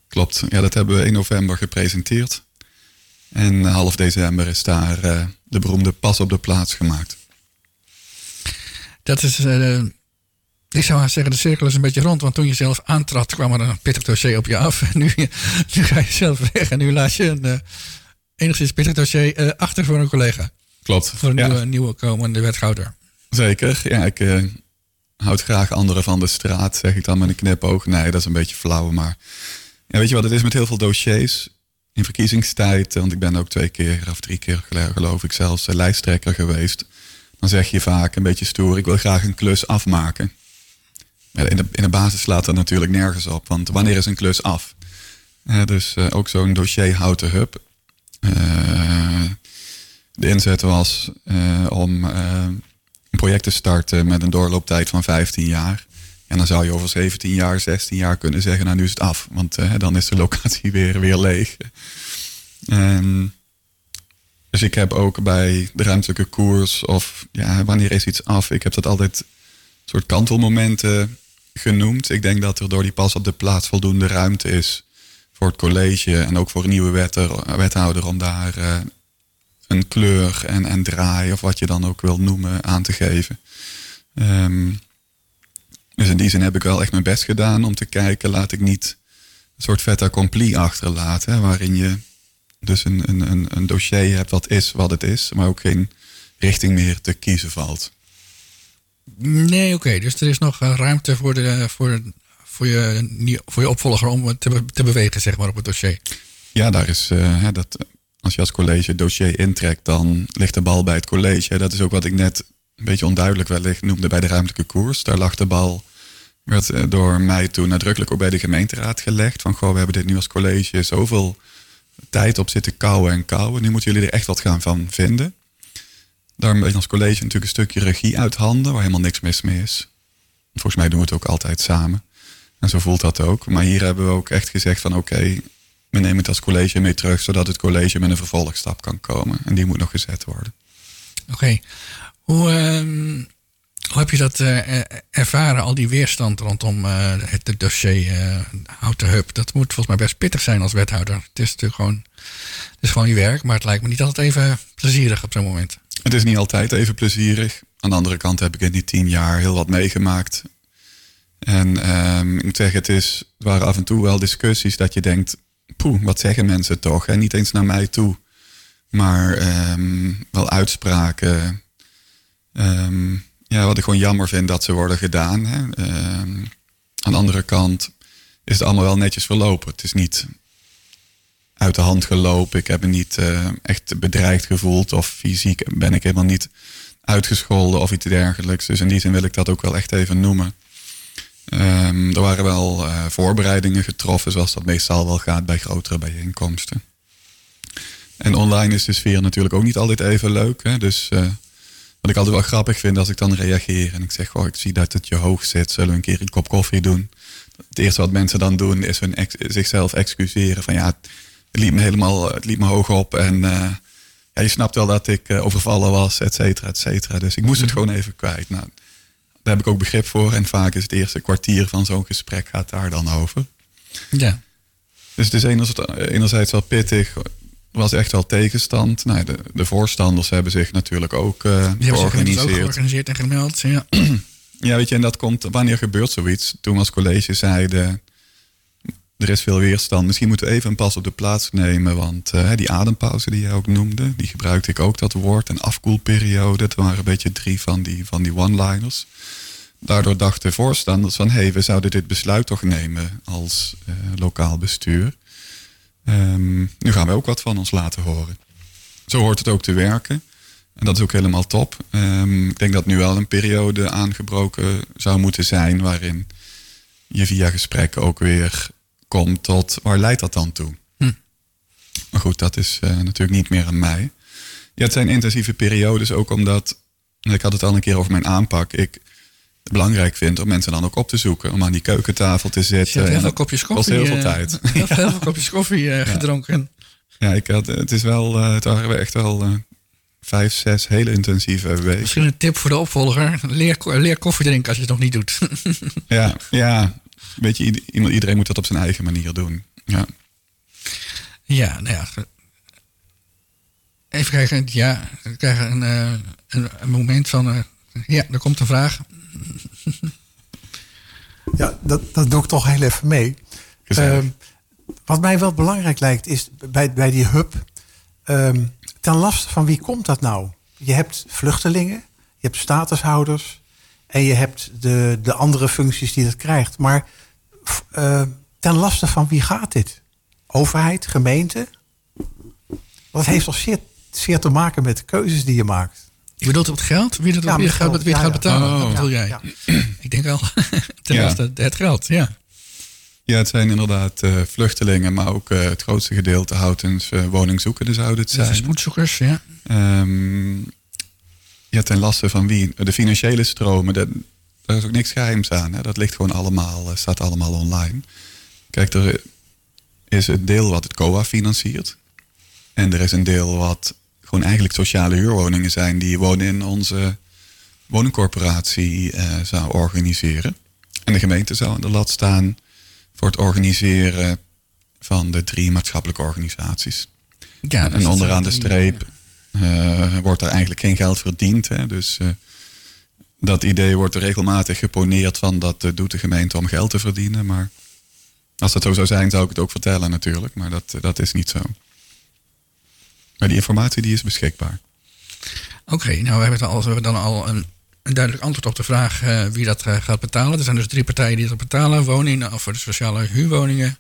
Klopt, ja, dat hebben we in november gepresenteerd. En half december is daar de beroemde pas op de plaats gemaakt. Dat is, ik zou zeggen, de cirkel is een beetje rond. Want toen je zelf aantrad, kwam er een pittig dossier op je af. En nu, nu ga je zelf weg en nu laat je een uh, enigszins pittig dossier achter voor een collega. Klopt. Voor een ja. nieuwe, nieuwe komende wethouder. Zeker, ja, ik houd graag anderen van de straat, zeg ik dan met een knipoog. Nee, dat is een beetje flauw, maar ja, weet je wat het is met heel veel dossiers? in verkiezingstijd, want ik ben ook twee keer of drie keer geloof ik zelfs eh, lijsttrekker geweest. Dan zeg je vaak een beetje stoer, ik wil graag een klus afmaken. In de, in de basis slaat dat natuurlijk nergens op, want wanneer is een klus af? Uh, dus uh, ook zo'n dossier houten hub. Uh, de inzet was om een project te starten met een doorlooptijd van 15 jaar. En dan zou je over 17 jaar, 16 jaar kunnen zeggen, nou nu is het af. Want dan is de locatie weer, weer leeg. En dus ik heb ook bij de ruimtelijke koers of ja, wanneer is iets af? Ik heb dat altijd soort kantelmomenten genoemd. Ik denk dat er door die pas op de plaats voldoende ruimte is voor het college en ook voor een nieuwe wethouder om daar uh, een kleur en, en draai of wat je dan ook wil noemen aan te geven. Um, dus in die zin heb ik wel echt mijn best gedaan om te kijken, laat ik niet een soort fait accompli achterlaten, waarin je dus een, een, een, dossier hebt wat is wat het is, maar ook geen richting meer te kiezen valt. Nee, oké. Dus er is nog eh, ruimte voor, de, voor, voor, je, voor je opvolger om te, te bewegen, zeg maar, op het dossier. Ja, daar is uh, dat. Als je als college het dossier intrekt, dan ligt de bal bij het college. Dat is ook wat ik net een beetje onduidelijk wellicht noemde bij de ruimtelijke koers. Daar lag de bal werd eh, door mij toen nadrukkelijk ook bij de gemeenteraad gelegd. Van goh, we hebben dit nu als college zoveel tijd op zitten kouwen en kouwen. Nu moeten jullie er echt wat gaan van vinden. Daarom ben je als college natuurlijk een stukje regie uit handen, waar helemaal niks mis mee is. Volgens mij doen we het ook altijd samen. En zo voelt dat ook. Maar hier hebben we ook echt gezegd van oké, we nemen het als college mee terug, zodat het college met een vervolgstap kan komen. En die moet nog gezet worden. Oké. Hoe, ehm, heb je dat eh, ervaren, al die weerstand rondom uh, het dossier uh, Houten Hub? Dat moet volgens mij best pittig zijn als wethouder. Het is natuurlijk gewoon, het is gewoon je werk, maar het lijkt me niet altijd even plezierig op zo'n moment. Het is niet altijd even plezierig. Aan de andere kant heb ik in die tien jaar heel wat meegemaakt. En um, ik moet zeggen, het, is, waren af en toe wel discussies dat je denkt, poeh, wat zeggen mensen toch? En niet eens naar mij toe, maar um, wel uitspraken. Um, ja, wat ik gewoon jammer vind dat ze worden gedaan. Hè. aan de andere kant is het allemaal wel netjes verlopen. Het is niet uit de hand gelopen. Ik heb me niet uh, echt bedreigd gevoeld of fysiek ben ik helemaal niet uitgescholden of iets dergelijks. Dus in die zin wil ik dat ook wel echt even noemen. Um, er waren wel uh, voorbereidingen getroffen, zoals dat meestal wel gaat bij grotere bijeenkomsten. En online is de sfeer natuurlijk ook niet altijd even leuk. Hè? Dus uh, wat ik altijd wel grappig vind als ik dan reageer en ik zeg, oh, ik zie dat het je hoog zit, zullen we een keer een kop koffie doen? Het eerste wat mensen dan doen is hun zichzelf excuseren van ja, het liep me helemaal, het liep me hoog op en uh, ja, je snapt wel dat ik overvallen was, et cetera, et cetera. Dus ik moest het gewoon even kwijt. Nou, daar heb ik ook begrip voor. En vaak is het eerste kwartier van zo'n gesprek gaat daar dan over. Ja. Dus het is enerzijds wel pittig. Er was echt wel tegenstand. Nou, de, de voorstanders hebben zich natuurlijk ook uh, Die georganiseerd. Ook georganiseerd en gemeld. Ja. ja, weet je, en dat komt. Wanneer gebeurt zoiets? Toen als college zeiden. Er is veel weerstand. Misschien moeten we even een pas op de plaats nemen. Want uh, die adempauze die je ook noemde, die gebruikte ik ook dat woord. En afkoelperiode, dat waren een beetje drie van die, van die one-liners. Daardoor dachten voorstanders van... hé, hey, we zouden dit besluit toch nemen als uh, lokaal bestuur. Um, nu gaan we ook wat van ons laten horen. Zo hoort het ook te werken. En dat is ook helemaal top. Um, ik denk dat nu wel een periode aangebroken zou moeten zijn... waarin je via gesprekken ook weer komt tot... waar leidt dat dan toe? Hm. Maar goed, dat is uh, natuurlijk niet meer aan mij. Ja, het zijn intensieve periodes ook omdat... ik had het al een keer over mijn aanpak... Ik, belangrijk vind om mensen dan ook op te zoeken. Om aan die keukentafel te zitten. heel veel kopjes koffie. heel veel eh, tijd. Heel, ja. veel kopjes koffie uh, gedronken. Ja, ik had, het is wel, uh, het waren echt wel uh, vijf, zes hele intensieve weken. Misschien een tip voor de opvolger. Leer, leer koffie drinken als je het nog niet doet. ja, ja. Weet je, iedereen moet dat op zijn eigen manier doen. Ja, ja nou ja. Even kijken. Ja, we krijgen een, een, een moment van... ja, er komt een vraag. Ja, dat, dat doe ik toch heel even mee. Uh, wat mij wel belangrijk lijkt is bij, bij die hub. Um, ten laste van wie komt dat nou? Je hebt vluchtelingen, je hebt statushouders en je hebt de, de andere functies die dat krijgt. Maar uh, ten laste van wie gaat dit? Overheid, gemeente? Dat heeft toch zeer, zeer te maken met de keuzes die je maakt. Je bedoelt op het geld? Wie, dat, ja, wie, gaat, wie het gaat betalen? Oh. Dat bedoel jij? Ik denk wel. Ten eerste het geld, ja. Ja, het zijn inderdaad uh, vluchtelingen, maar ook uh, het grootste gedeelte houtens uh, woningzoekenden zouden het zijn. Dat spoedzoekers, ja. Um, ja, ten laste van wie? De financiële stromen, dat, daar is ook niks geheims aan. Hè? Dat ligt gewoon allemaal, staat allemaal online. Kijk, er is het deel wat het COA financiert. En er is een deel wat gewoon eigenlijk sociale huurwoningen zijn die wonen in onze woningcorporatie uh, zou organiseren. En de gemeente zou aan de lat staan voor het organiseren van de drie maatschappelijke organisaties. Ja, en onderaan de streep uh, wordt er eigenlijk geen geld verdiend. Hè? Dus uh, dat idee wordt regelmatig geponeerd van dat doet de gemeente om geld te verdienen. Maar als dat zo zou zijn, zou ik het ook vertellen natuurlijk. Maar dat, dat is niet zo. Maar die informatie die is beschikbaar. Oké, nou we hebben, we dan al een, duidelijk antwoord op de vraag uh, wie dat uh, gaat betalen. Er zijn dus drie partijen die dat betalen. Woningen voor de sociale huurwoningen.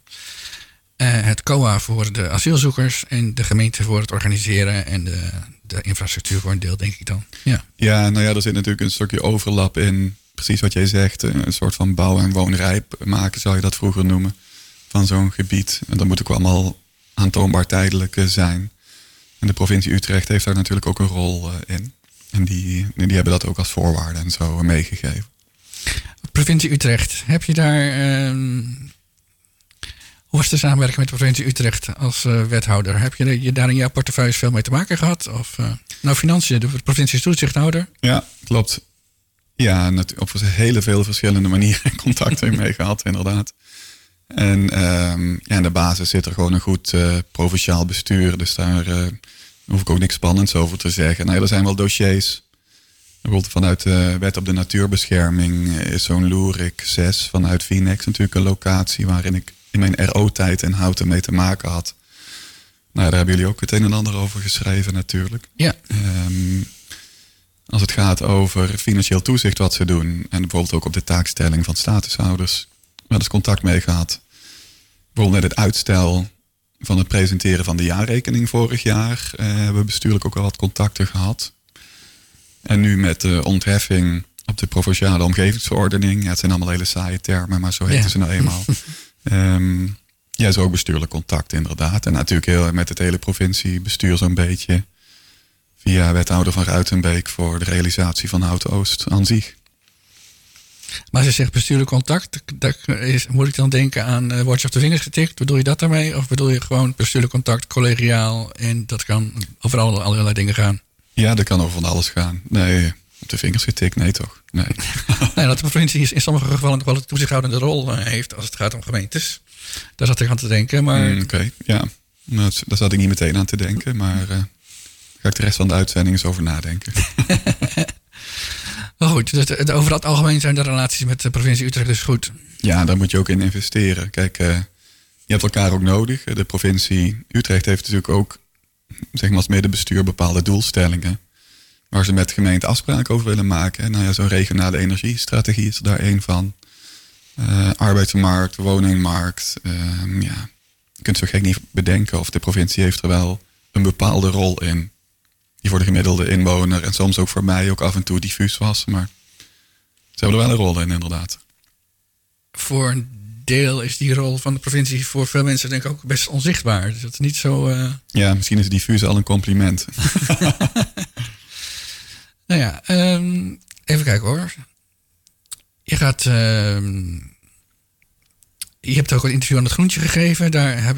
Uh, het COA voor de asielzoekers en de gemeente voor het organiseren en de, de infrastructuur voor een deel, denk ik dan. Ja, ja nou ja, er zit natuurlijk een stukje overlap in precies wat jij zegt. Een soort van bouw- en woonrijp maken zou je dat vroeger noemen. Van zo'n gebied. En dat moet ook allemaal aantoonbaar tijdelijk zijn. En de provincie Utrecht heeft daar natuurlijk ook een rol in. En die, die hebben dat ook als voorwaarde en zo meegegeven. Provincie Utrecht, heb je daar. Uh, hoe was de samenwerking met de provincie Utrecht als uh, wethouder? Heb je, daar in jouw portefeuille veel mee te maken gehad? Of, uh, nou, financiën, de provincie is toezichthouder. Ja, klopt. Ja, op hele veel verschillende manieren contact mee gehad, inderdaad. En um, ja, in de basis zit er gewoon een goed uh, provinciaal bestuur. Dus daar hoef ik ook niks spannends over te zeggen. Nou, er zijn wel dossiers. Bijvoorbeeld vanuit de wet op de natuurbescherming is zo'n Loerik 6 vanuit Vinex natuurlijk een locatie waarin ik in mijn RO-tijd en houten mee te maken had. Nou, daar hebben jullie ook het een en ander over geschreven natuurlijk. Ja. Um, als het gaat over financieel toezicht wat ze doen. En bijvoorbeeld ook op de taakstelling van statushouders. Wel eens contact mee gehad. Bijvoorbeeld met het uitstel van het presenteren van de jaarrekening vorig jaar. Uh, hebben we bestuurlijk ook al wat contacten gehad. En nu met de ontheffing op de provinciale omgevingsverordening. Ja, het zijn allemaal hele saaie termen, maar zo heten ja. ze nou eenmaal. um, ja, zo ook bestuurlijk contact inderdaad. En natuurlijk heel, met het hele provinciebestuur zo'n beetje. Via wethouder van Ruitenbeek voor de realisatie van Hout-Oost aan zich. Maar als je zegt bestuurlijk contact, is, moet ik dan denken aan uh, woordje op de vingers getikt? Bedoel je dat daarmee? Of bedoel je gewoon bestuurlijk contact, collegiaal en dat kan over alle, allerlei dingen gaan? Ja, dat kan over van alles gaan. Nee, op de vingers getikt, nee toch? Nee. nee dat de provincie in sommige gevallen nog wel een toezichthoudende rol eh, heeft als het gaat om gemeentes. Daar zat ik aan te denken. Maar... Mm, Oké, ja. Nou, daar zat ik niet meteen aan te denken, maar uh, ga ik de rest van de uitzending eens over nadenken. Maar goed, dus over het algemeen zijn de relaties met de provincie Utrecht dus goed. Ja, daar moet je ook in investeren. Kijk, uh, je hebt elkaar ook nodig. De provincie Utrecht heeft natuurlijk ook, zeg maar als medebestuur, bepaalde doelstellingen. Waar ze met de gemeente afspraken over willen maken. Nou ja, zo'n regionale energiestrategie is er daar één van. Uh, arbeidsmarkt, woningmarkt. Uh, ja, je kunt zo gek niet bedenken of de provincie heeft er wel een bepaalde rol in die voor de gemiddelde inwoner en soms ook voor mij ook af en toe diffuus was. Maar ze hebben er wel een rol in, inderdaad. Voor een deel is die rol van de provincie voor veel mensen denk ik ook best onzichtbaar. Dus dat is niet zo... Uh... Ja, misschien is diffuus al een compliment. nou ja, um, even kijken hoor. Je gaat... Uh, je hebt ook een interview aan het Groentje gegeven. Daar heb,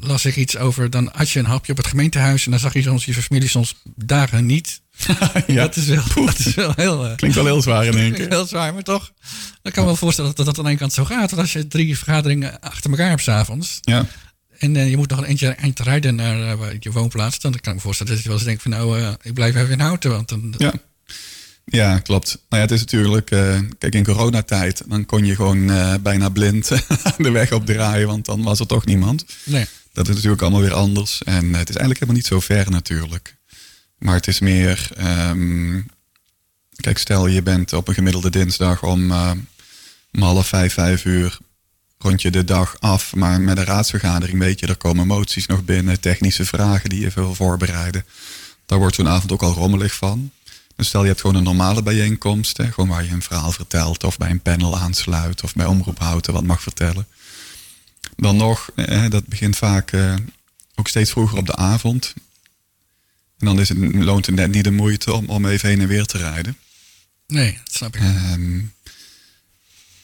las ik iets over. Dan had je een hapje op het gemeentehuis. En dan zag je soms je familie soms dagen niet. ja. dat, is wel, dat is wel heel... Uh, Klinkt wel heel zwaar in één keer. Heel zwaar, maar toch. Ik kan me wel voorstellen dat dat aan de ene kant zo gaat. Want als je drie vergaderingen achter elkaar hebt s'avonds. Ja. En uh, je moet nog een eentje eind rijden naar uh, je woonplaats. Dan kan ik me voorstellen dat je wel eens denkt van nou, ik blijf even in Houten. Want dan, ja. Ja, klopt. Nou ja, het is natuurlijk, uh, kijk, in coronatijd, dan kon je gewoon uh, bijna blind de weg opdraaien, want dan was er toch niemand. Nee. Dat is natuurlijk allemaal weer anders. En het is eigenlijk helemaal niet zo ver natuurlijk. Maar het is meer, um, kijk, stel je bent op een gemiddelde dinsdag om, uh, om half vijf, vijf uur rond je de dag af. Maar met een raadsvergadering weet je, er komen moties nog binnen, technische vragen die je wil voorbereiden. Daar wordt zo'n avond ook al rommelig van. Dus stel je hebt gewoon een normale bijeenkomst, hè, gewoon waar je een verhaal vertelt of bij een panel aansluit of bij omroephouten wat mag vertellen. Dan nog, eh, dat begint vaak eh, ook steeds vroeger op de avond. En dan is het, loont het net niet de moeite om, om even heen en weer te rijden. Nee, dat snap ik. Um,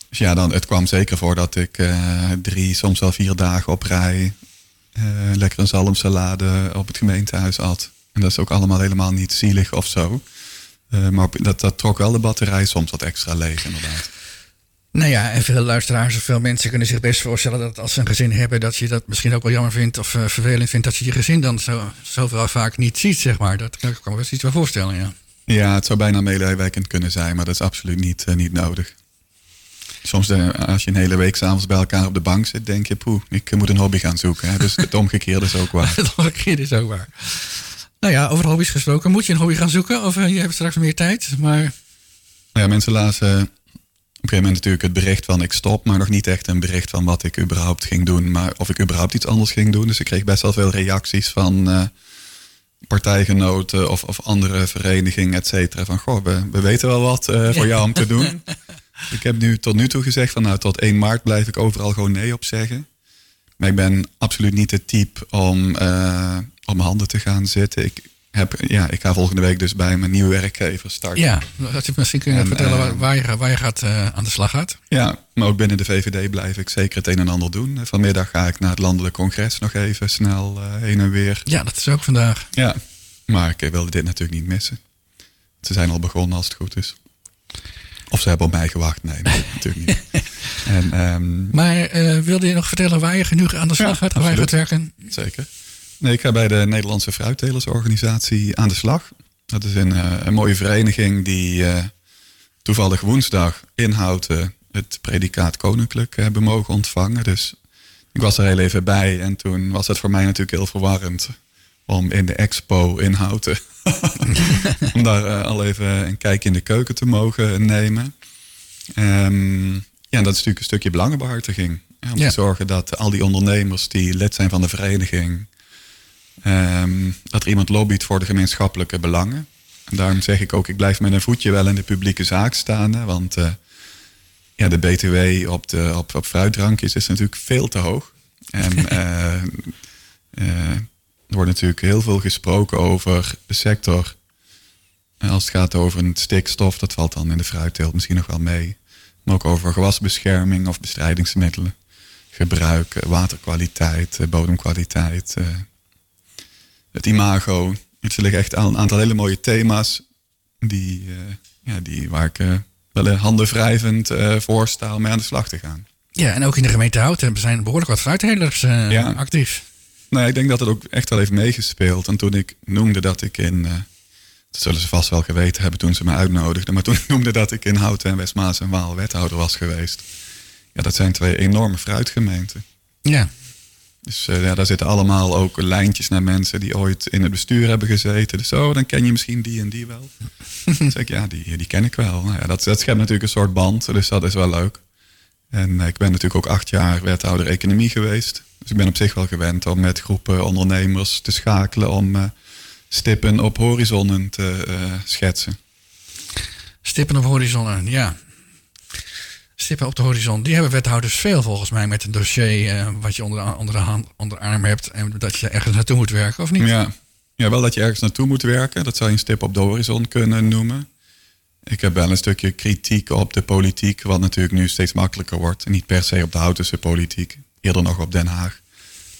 dus ja, dan, het kwam zeker voor dat ik uh, drie, soms wel vier dagen op rij uh, lekker een zalmsalade op het gemeentehuis had. En dat is ook allemaal helemaal niet zielig of zo. Uh, maar dat, dat trok wel de batterij soms wat extra leeg, inderdaad. Nou ja, en veel luisteraars of veel mensen kunnen zich best voorstellen dat als ze een gezin hebben, dat je dat misschien ook wel jammer vindt of uh, vervelend vindt dat je je gezin dan zo, zoveel vaak niet ziet, zeg maar. Dat kan ik me best iets wel voorstellen, ja. Ja, het zou bijna meelijwekkend kunnen zijn, maar dat is absoluut niet, uh, niet nodig. Soms de, als je een hele week s'avonds bij elkaar op de bank zit, denk je, poeh, ik moet een hobby gaan zoeken. Hè? Dus het omgekeerde is ook waar. het omgekeerde is ook waar. Nou ja, over hobby's gesproken. Moet je een hobby gaan zoeken? Of uh, je hebt straks meer tijd? Maar... Nou ja, mensen lazen op een gegeven moment natuurlijk het bericht van ik stop. Maar nog niet echt een bericht van wat ik überhaupt ging doen. Maar of ik überhaupt iets anders ging doen. Dus ik kreeg best wel veel reacties van uh, partijgenoten of, of andere verenigingen, et cetera. Van goh, we, we weten wel wat uh, voor jou om te doen. Ik heb nu tot nu toe gezegd van nou tot 1 maart blijf ik overal gewoon nee op zeggen. Maar ik ben absoluut niet het type om op mijn handen te gaan zitten. Ik, heb, ja, ik ga volgende week dus bij mijn nieuwe werkgever starten. Ja, dat je misschien kunnen vertellen uh, waar, je, waar je gaat, uh, aan de slag gaat. Ja, maar ook binnen de VVD blijf ik zeker het een en ander doen. Vanmiddag ga ik naar het landelijk congres nog even snel heen en weer. Ja, dat is ook vandaag. Ja, maar ik wilde dit natuurlijk niet missen. Ze zijn al begonnen als het goed is. Of ze hebben op mij gewacht. Nee, nee natuurlijk niet. En, um, maar uh, wilde je nog vertellen waar je genoeg aan de slag ja, gaat? Waar je gaat werken? Zeker. Nee, ik ga bij de Nederlandse Fruittelersorganisatie aan de slag. Dat is een, uh, een mooie vereniging die uh, toevallig woensdag inhoudt het predicaat koninklijk hebben mogen ontvangen. Dus ik was er heel even bij en toen was het voor mij natuurlijk heel verwarrend om in de expo in Houten om daar al even een kijk in de keuken te mogen nemen. Um, ja, dat is natuurlijk een stukje belangenbehartiging. om te zorgen dat al die ondernemers die lid zijn van de vereniging, um, dat er iemand lobbyt voor de gemeenschappelijke belangen. En daarom zeg ik ook, ik blijf met een voetje wel in de publieke zaak staan. want uh, ja, de BTW op, de, op, op fruitdrankjes is natuurlijk veel te hoog. En uh, uh, er wordt natuurlijk heel veel gesproken over de sector. Als het gaat over een stikstof, dat valt dan in de fruitteelt misschien nog wel mee. Maar ook over gewasbescherming of bestrijdingsmiddelen. Gebruik, waterkwaliteit, bodemkwaliteit. Het imago. Het liggen echt een aantal hele mooie thema's. Die, ja, die, waar ik wel handen wrijvend voor sta om mee aan de slag te gaan. Ja, en ook in de gemeente Houten zijn behoorlijk wat fruithelers ja. actief. Nou, ik denk dat het ook echt wel heeft meegespeeld. En toen ik noemde dat ik in. Uh, dat zullen ze vast wel geweten hebben toen ze me uitnodigden. Maar toen ik noemde dat ik in Houten en Westmaas en Waal wethouder was geweest. Ja, dat zijn twee enorme fruitgemeenten. Ja. Dus uh, ja, daar zitten allemaal ook lijntjes naar mensen die ooit in het bestuur hebben gezeten. Dus oh, dan ken je misschien die en die wel. dan zeg ik, ja, die, die ken ik wel. Nou ja, dat, dat schept natuurlijk een soort band, dus dat is wel leuk. En ik ben natuurlijk ook acht jaar wethouder economie geweest. Dus ik ben op zich wel gewend om met groepen ondernemers te schakelen om uh, stippen op horizonnen te schetsen. Stippen op horizonnen, ja. Stippen op de horizon. Die hebben wethouders veel volgens mij met een dossier uh, wat je onder, de hand, onder de arm hebt en dat je ergens naartoe moet werken, of niet? Ja. ja, wel dat je ergens naartoe moet werken. Dat zou je een stip op de horizon kunnen noemen. Ik heb wel een stukje kritiek op de politiek, wat natuurlijk nu steeds makkelijker wordt. En niet per se op de Houtense politiek, eerder nog op Den Haag.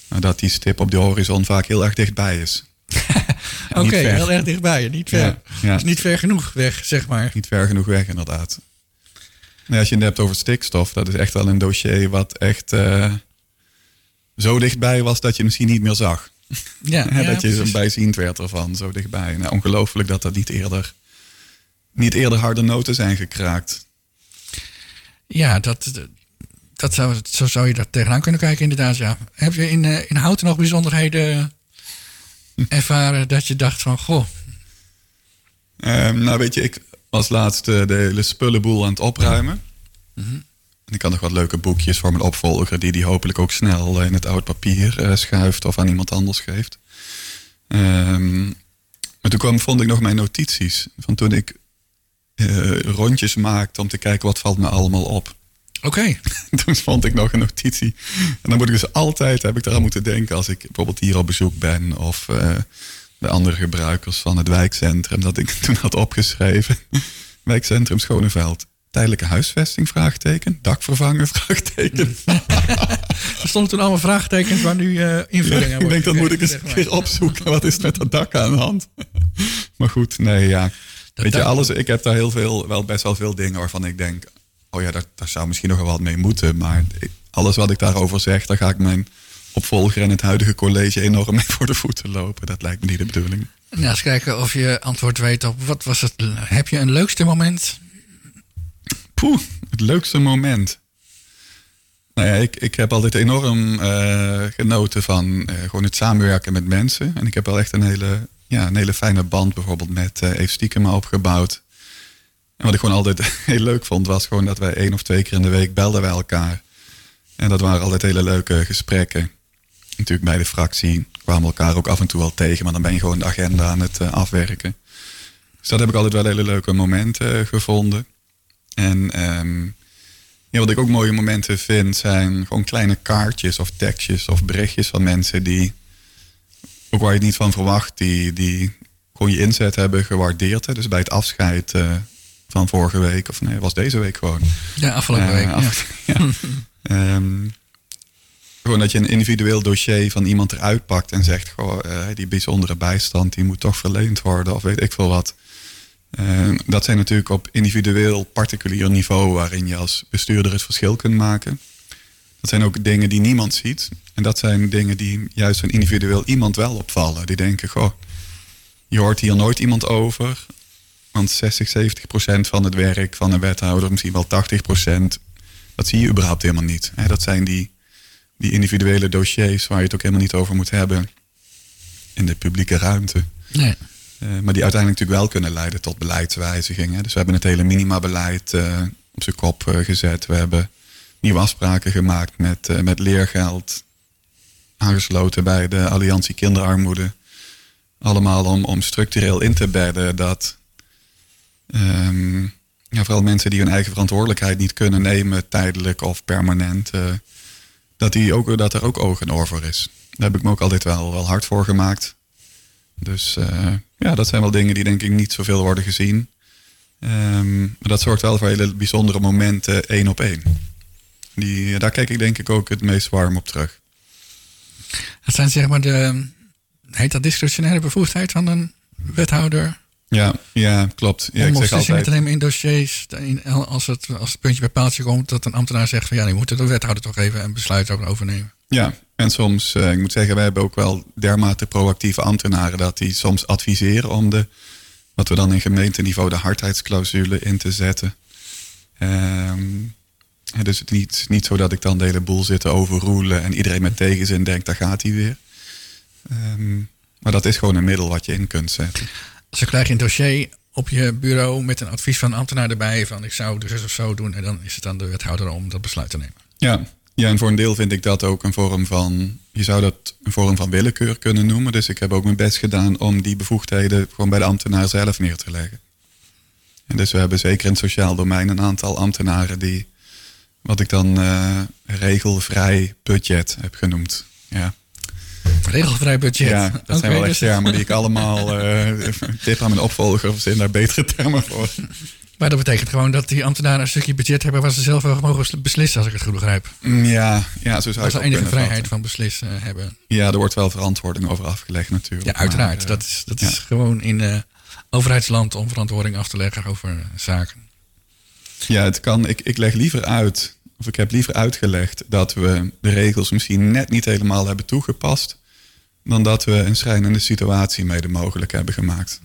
Maar dat die stip op de horizon vaak heel erg dichtbij is. Oké, heel erg dichtbij, niet ver. Ja, ja. Dus niet ver genoeg weg, zeg maar. Niet ver genoeg weg, inderdaad. Nee, als je het hebt over stikstof, dat is echt wel een dossier wat echt uh, zo dichtbij was dat je misschien niet meer zag. Ja, dat je precies. bijziend werd ervan, zo dichtbij. Nou, ongelooflijk dat dat niet eerder niet eerder harde noten zijn gekraakt. Ja, dat, dat zou, zo zou je daar tegenaan kunnen kijken, inderdaad. Ja. Heb je in, uh, in Houten nog bijzonderheden ervaren dat je dacht van, goh. Um, nou, weet je, ik was laatst de hele spullenboel aan het opruimen. Mm -hmm. En ik had nog wat leuke boekjes voor mijn opvolger, die die hopelijk ook snel in het oud papier uh, schuift of aan iemand anders geeft. Um, maar toen kwam, vond ik nog mijn notities van toen ik uh, rondjes maakt om te kijken wat valt me allemaal op. Oké. Okay. Toen vond ik nog een notitie. En dan moet ik dus altijd, heb ik eraan moeten denken als ik bijvoorbeeld hier op bezoek ben of uh, bij andere gebruikers van het wijkcentrum, dat ik toen had opgeschreven. wijkcentrum Schoneveld. Tijdelijke huisvesting? Vraagteken. Dakvervanger? Vraagteken. er stonden toen allemaal vraagtekens waar nu uh, invullingen ja, Ik denk dat moet ik eens een keer opzoeken. Wat is met dat dak aan de hand? maar goed, nee ja. Weet je, alles, ik heb daar heel veel, wel best wel veel dingen waarvan ik denk, oh ja, daar, daar zou misschien nog wel wat mee moeten. Maar alles wat ik daarover zeg, daar ga ik mijn opvolger en het huidige college enorm mee voor de voeten lopen. Dat lijkt me niet de bedoeling. Nou, eens kijken of je antwoord weet op wat was het. Heb je een leukste moment? Poeh, het leukste moment. Nou ja, ik, ik heb altijd enorm uh, genoten van uh, gewoon het samenwerken met mensen. En ik heb wel echt een hele ja, een hele fijne band bijvoorbeeld met uh, Eve Stiekema opgebouwd. En wat ik gewoon altijd heel leuk vond, was gewoon dat wij één of twee keer in de week belden wij elkaar. En dat waren altijd hele leuke gesprekken. Natuurlijk bij de fractie kwamen elkaar ook af en toe wel tegen, maar dan ben je gewoon de agenda aan het uh, afwerken. Dus dat heb ik altijd wel hele leuke momenten uh, gevonden. En ehm, ja, wat ik ook mooie momenten vind, zijn gewoon kleine kaartjes of tekstjes of berichtjes van mensen die, ook waar je het niet van verwacht, die, die gewoon je inzet hebben gewaardeerd. Hè. Dus bij het afscheid uh, van vorige week, of nee, was deze week gewoon. Ja, afgelopen week. Af, ja. um, gewoon dat je een individueel dossier van iemand eruit pakt en zegt: goh, uh, die bijzondere bijstand die moet toch verleend worden, of weet ik veel wat. Uh, dat zijn natuurlijk op individueel, particulier niveau waarin je als bestuurder het verschil kunt maken. Dat zijn ook dingen die niemand ziet. En dat zijn dingen die juist van individueel iemand wel opvallen. Die denken, goh, je hoort hier nooit iemand over. Want 60, 70 procent van het werk van een wethouder, misschien wel 80 procent, dat zie je überhaupt helemaal niet. Dat zijn die, die individuele dossiers waar je het ook helemaal niet over moet hebben in de publieke ruimte. Nee. Uh, maar die uiteindelijk natuurlijk wel kunnen leiden tot beleidswijzigingen. Dus we hebben het hele minimabeleid uh, op zijn kop uh, gezet. We hebben nieuwe afspraken gemaakt met, met leergeld. Aangesloten bij de Alliantie Kinderarmoede. Allemaal om, om structureel in te bedden dat um, ja, vooral mensen die hun eigen verantwoordelijkheid niet kunnen nemen, tijdelijk of permanent, dat, die ook, dat er ook oog en oor voor is. Daar heb ik me ook altijd wel, wel hard voor gemaakt. Dus uh, ja, dat zijn wel dingen die denk ik niet zoveel worden gezien. Um, maar dat zorgt wel voor hele bijzondere momenten één op één. Die, daar kijk ik denk ik ook het meest warm op terug. Dat zijn zeg maar de, heet dat discretionaire bevoegdheid van een wethouder? Ja, ja klopt. Ja, ik zeg altijd... te nemen in dossiers, als het, als het puntje bij paaltje komt, dat een ambtenaar zegt van ja, je moet de wethouder toch even een besluit over overnemen. Ja, en soms, uh, ik moet zeggen, wij hebben ook wel dermate proactieve ambtenaren dat die soms adviseren om de, wat we dan in gemeenteniveau de hardheidsclausule in te zetten. Um, dus het niet, niet zo dat ik dan de hele boel zit te overroelen en iedereen met tegenzin denkt, daar gaat hij weer. Um, maar dat is gewoon een middel wat je in kunt zetten. Dus dan krijg je een dossier op je bureau met een advies van een ambtenaar erbij van ik zou dus of zo doen en dan is het aan de wethouder om dat besluit te nemen. Ja, ja, en voor een deel vind ik dat ook een vorm van, je zou dat een vorm van willekeur kunnen noemen. Dus ik heb ook mijn best gedaan om die bevoegdheden gewoon bij de ambtenaar zelf neer te leggen. En dus we hebben zeker in het sociaal domein een aantal ambtenaren die, wat ik dan uh, regelvrij budget heb genoemd. Ja. Regelvrij budget. Ja, dat okay, zijn wel echt dus... termen die ik allemaal uh, tip aan mijn opvolger of zijn daar betere termen voor. Maar dat betekent gewoon dat die ambtenaren een stukje budget hebben waar ze zelf wel mogen beslissen, als ik het goed begrijp. Ja, ja zo zou dat ze enige vrijheid vatten. van beslissen hebben. Ja, er wordt wel verantwoording over afgelegd natuurlijk. Ja, uiteraard. Maar, dat is, dat ja. is gewoon in uh, overheidsland om verantwoording af te leggen over zaken. Ja, het kan. Ik, ik leg liever uit, of ik heb liever uitgelegd dat we de regels misschien net niet helemaal hebben toegepast, dan dat we een schrijnende situatie mede mogelijk hebben gemaakt.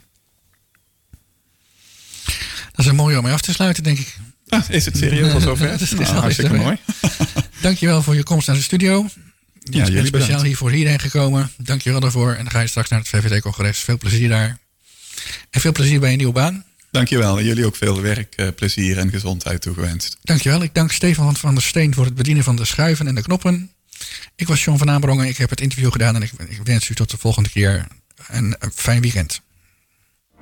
Dat is een mooie om mee af te sluiten, denk ik. Ah, is het serieus al zover? het is, is nou, hartstikke mooi. Dankjewel voor je komst naar de studio. Je ja, bent speciaal hiervoor hierheen gekomen. Dankjewel daarvoor. En dan ga je straks naar het VVD-congres. Veel plezier daar. En veel plezier bij je nieuwe baan. Dankjewel. En jullie ook veel werk, plezier en gezondheid toegewenst. Dankjewel. Ik dank Stefan van der Steen voor het bedienen van de schuiven en de knoppen. Ik was John van Aanbrongen. Ik heb het interview gedaan en ik wens u tot de volgende keer een fijn weekend.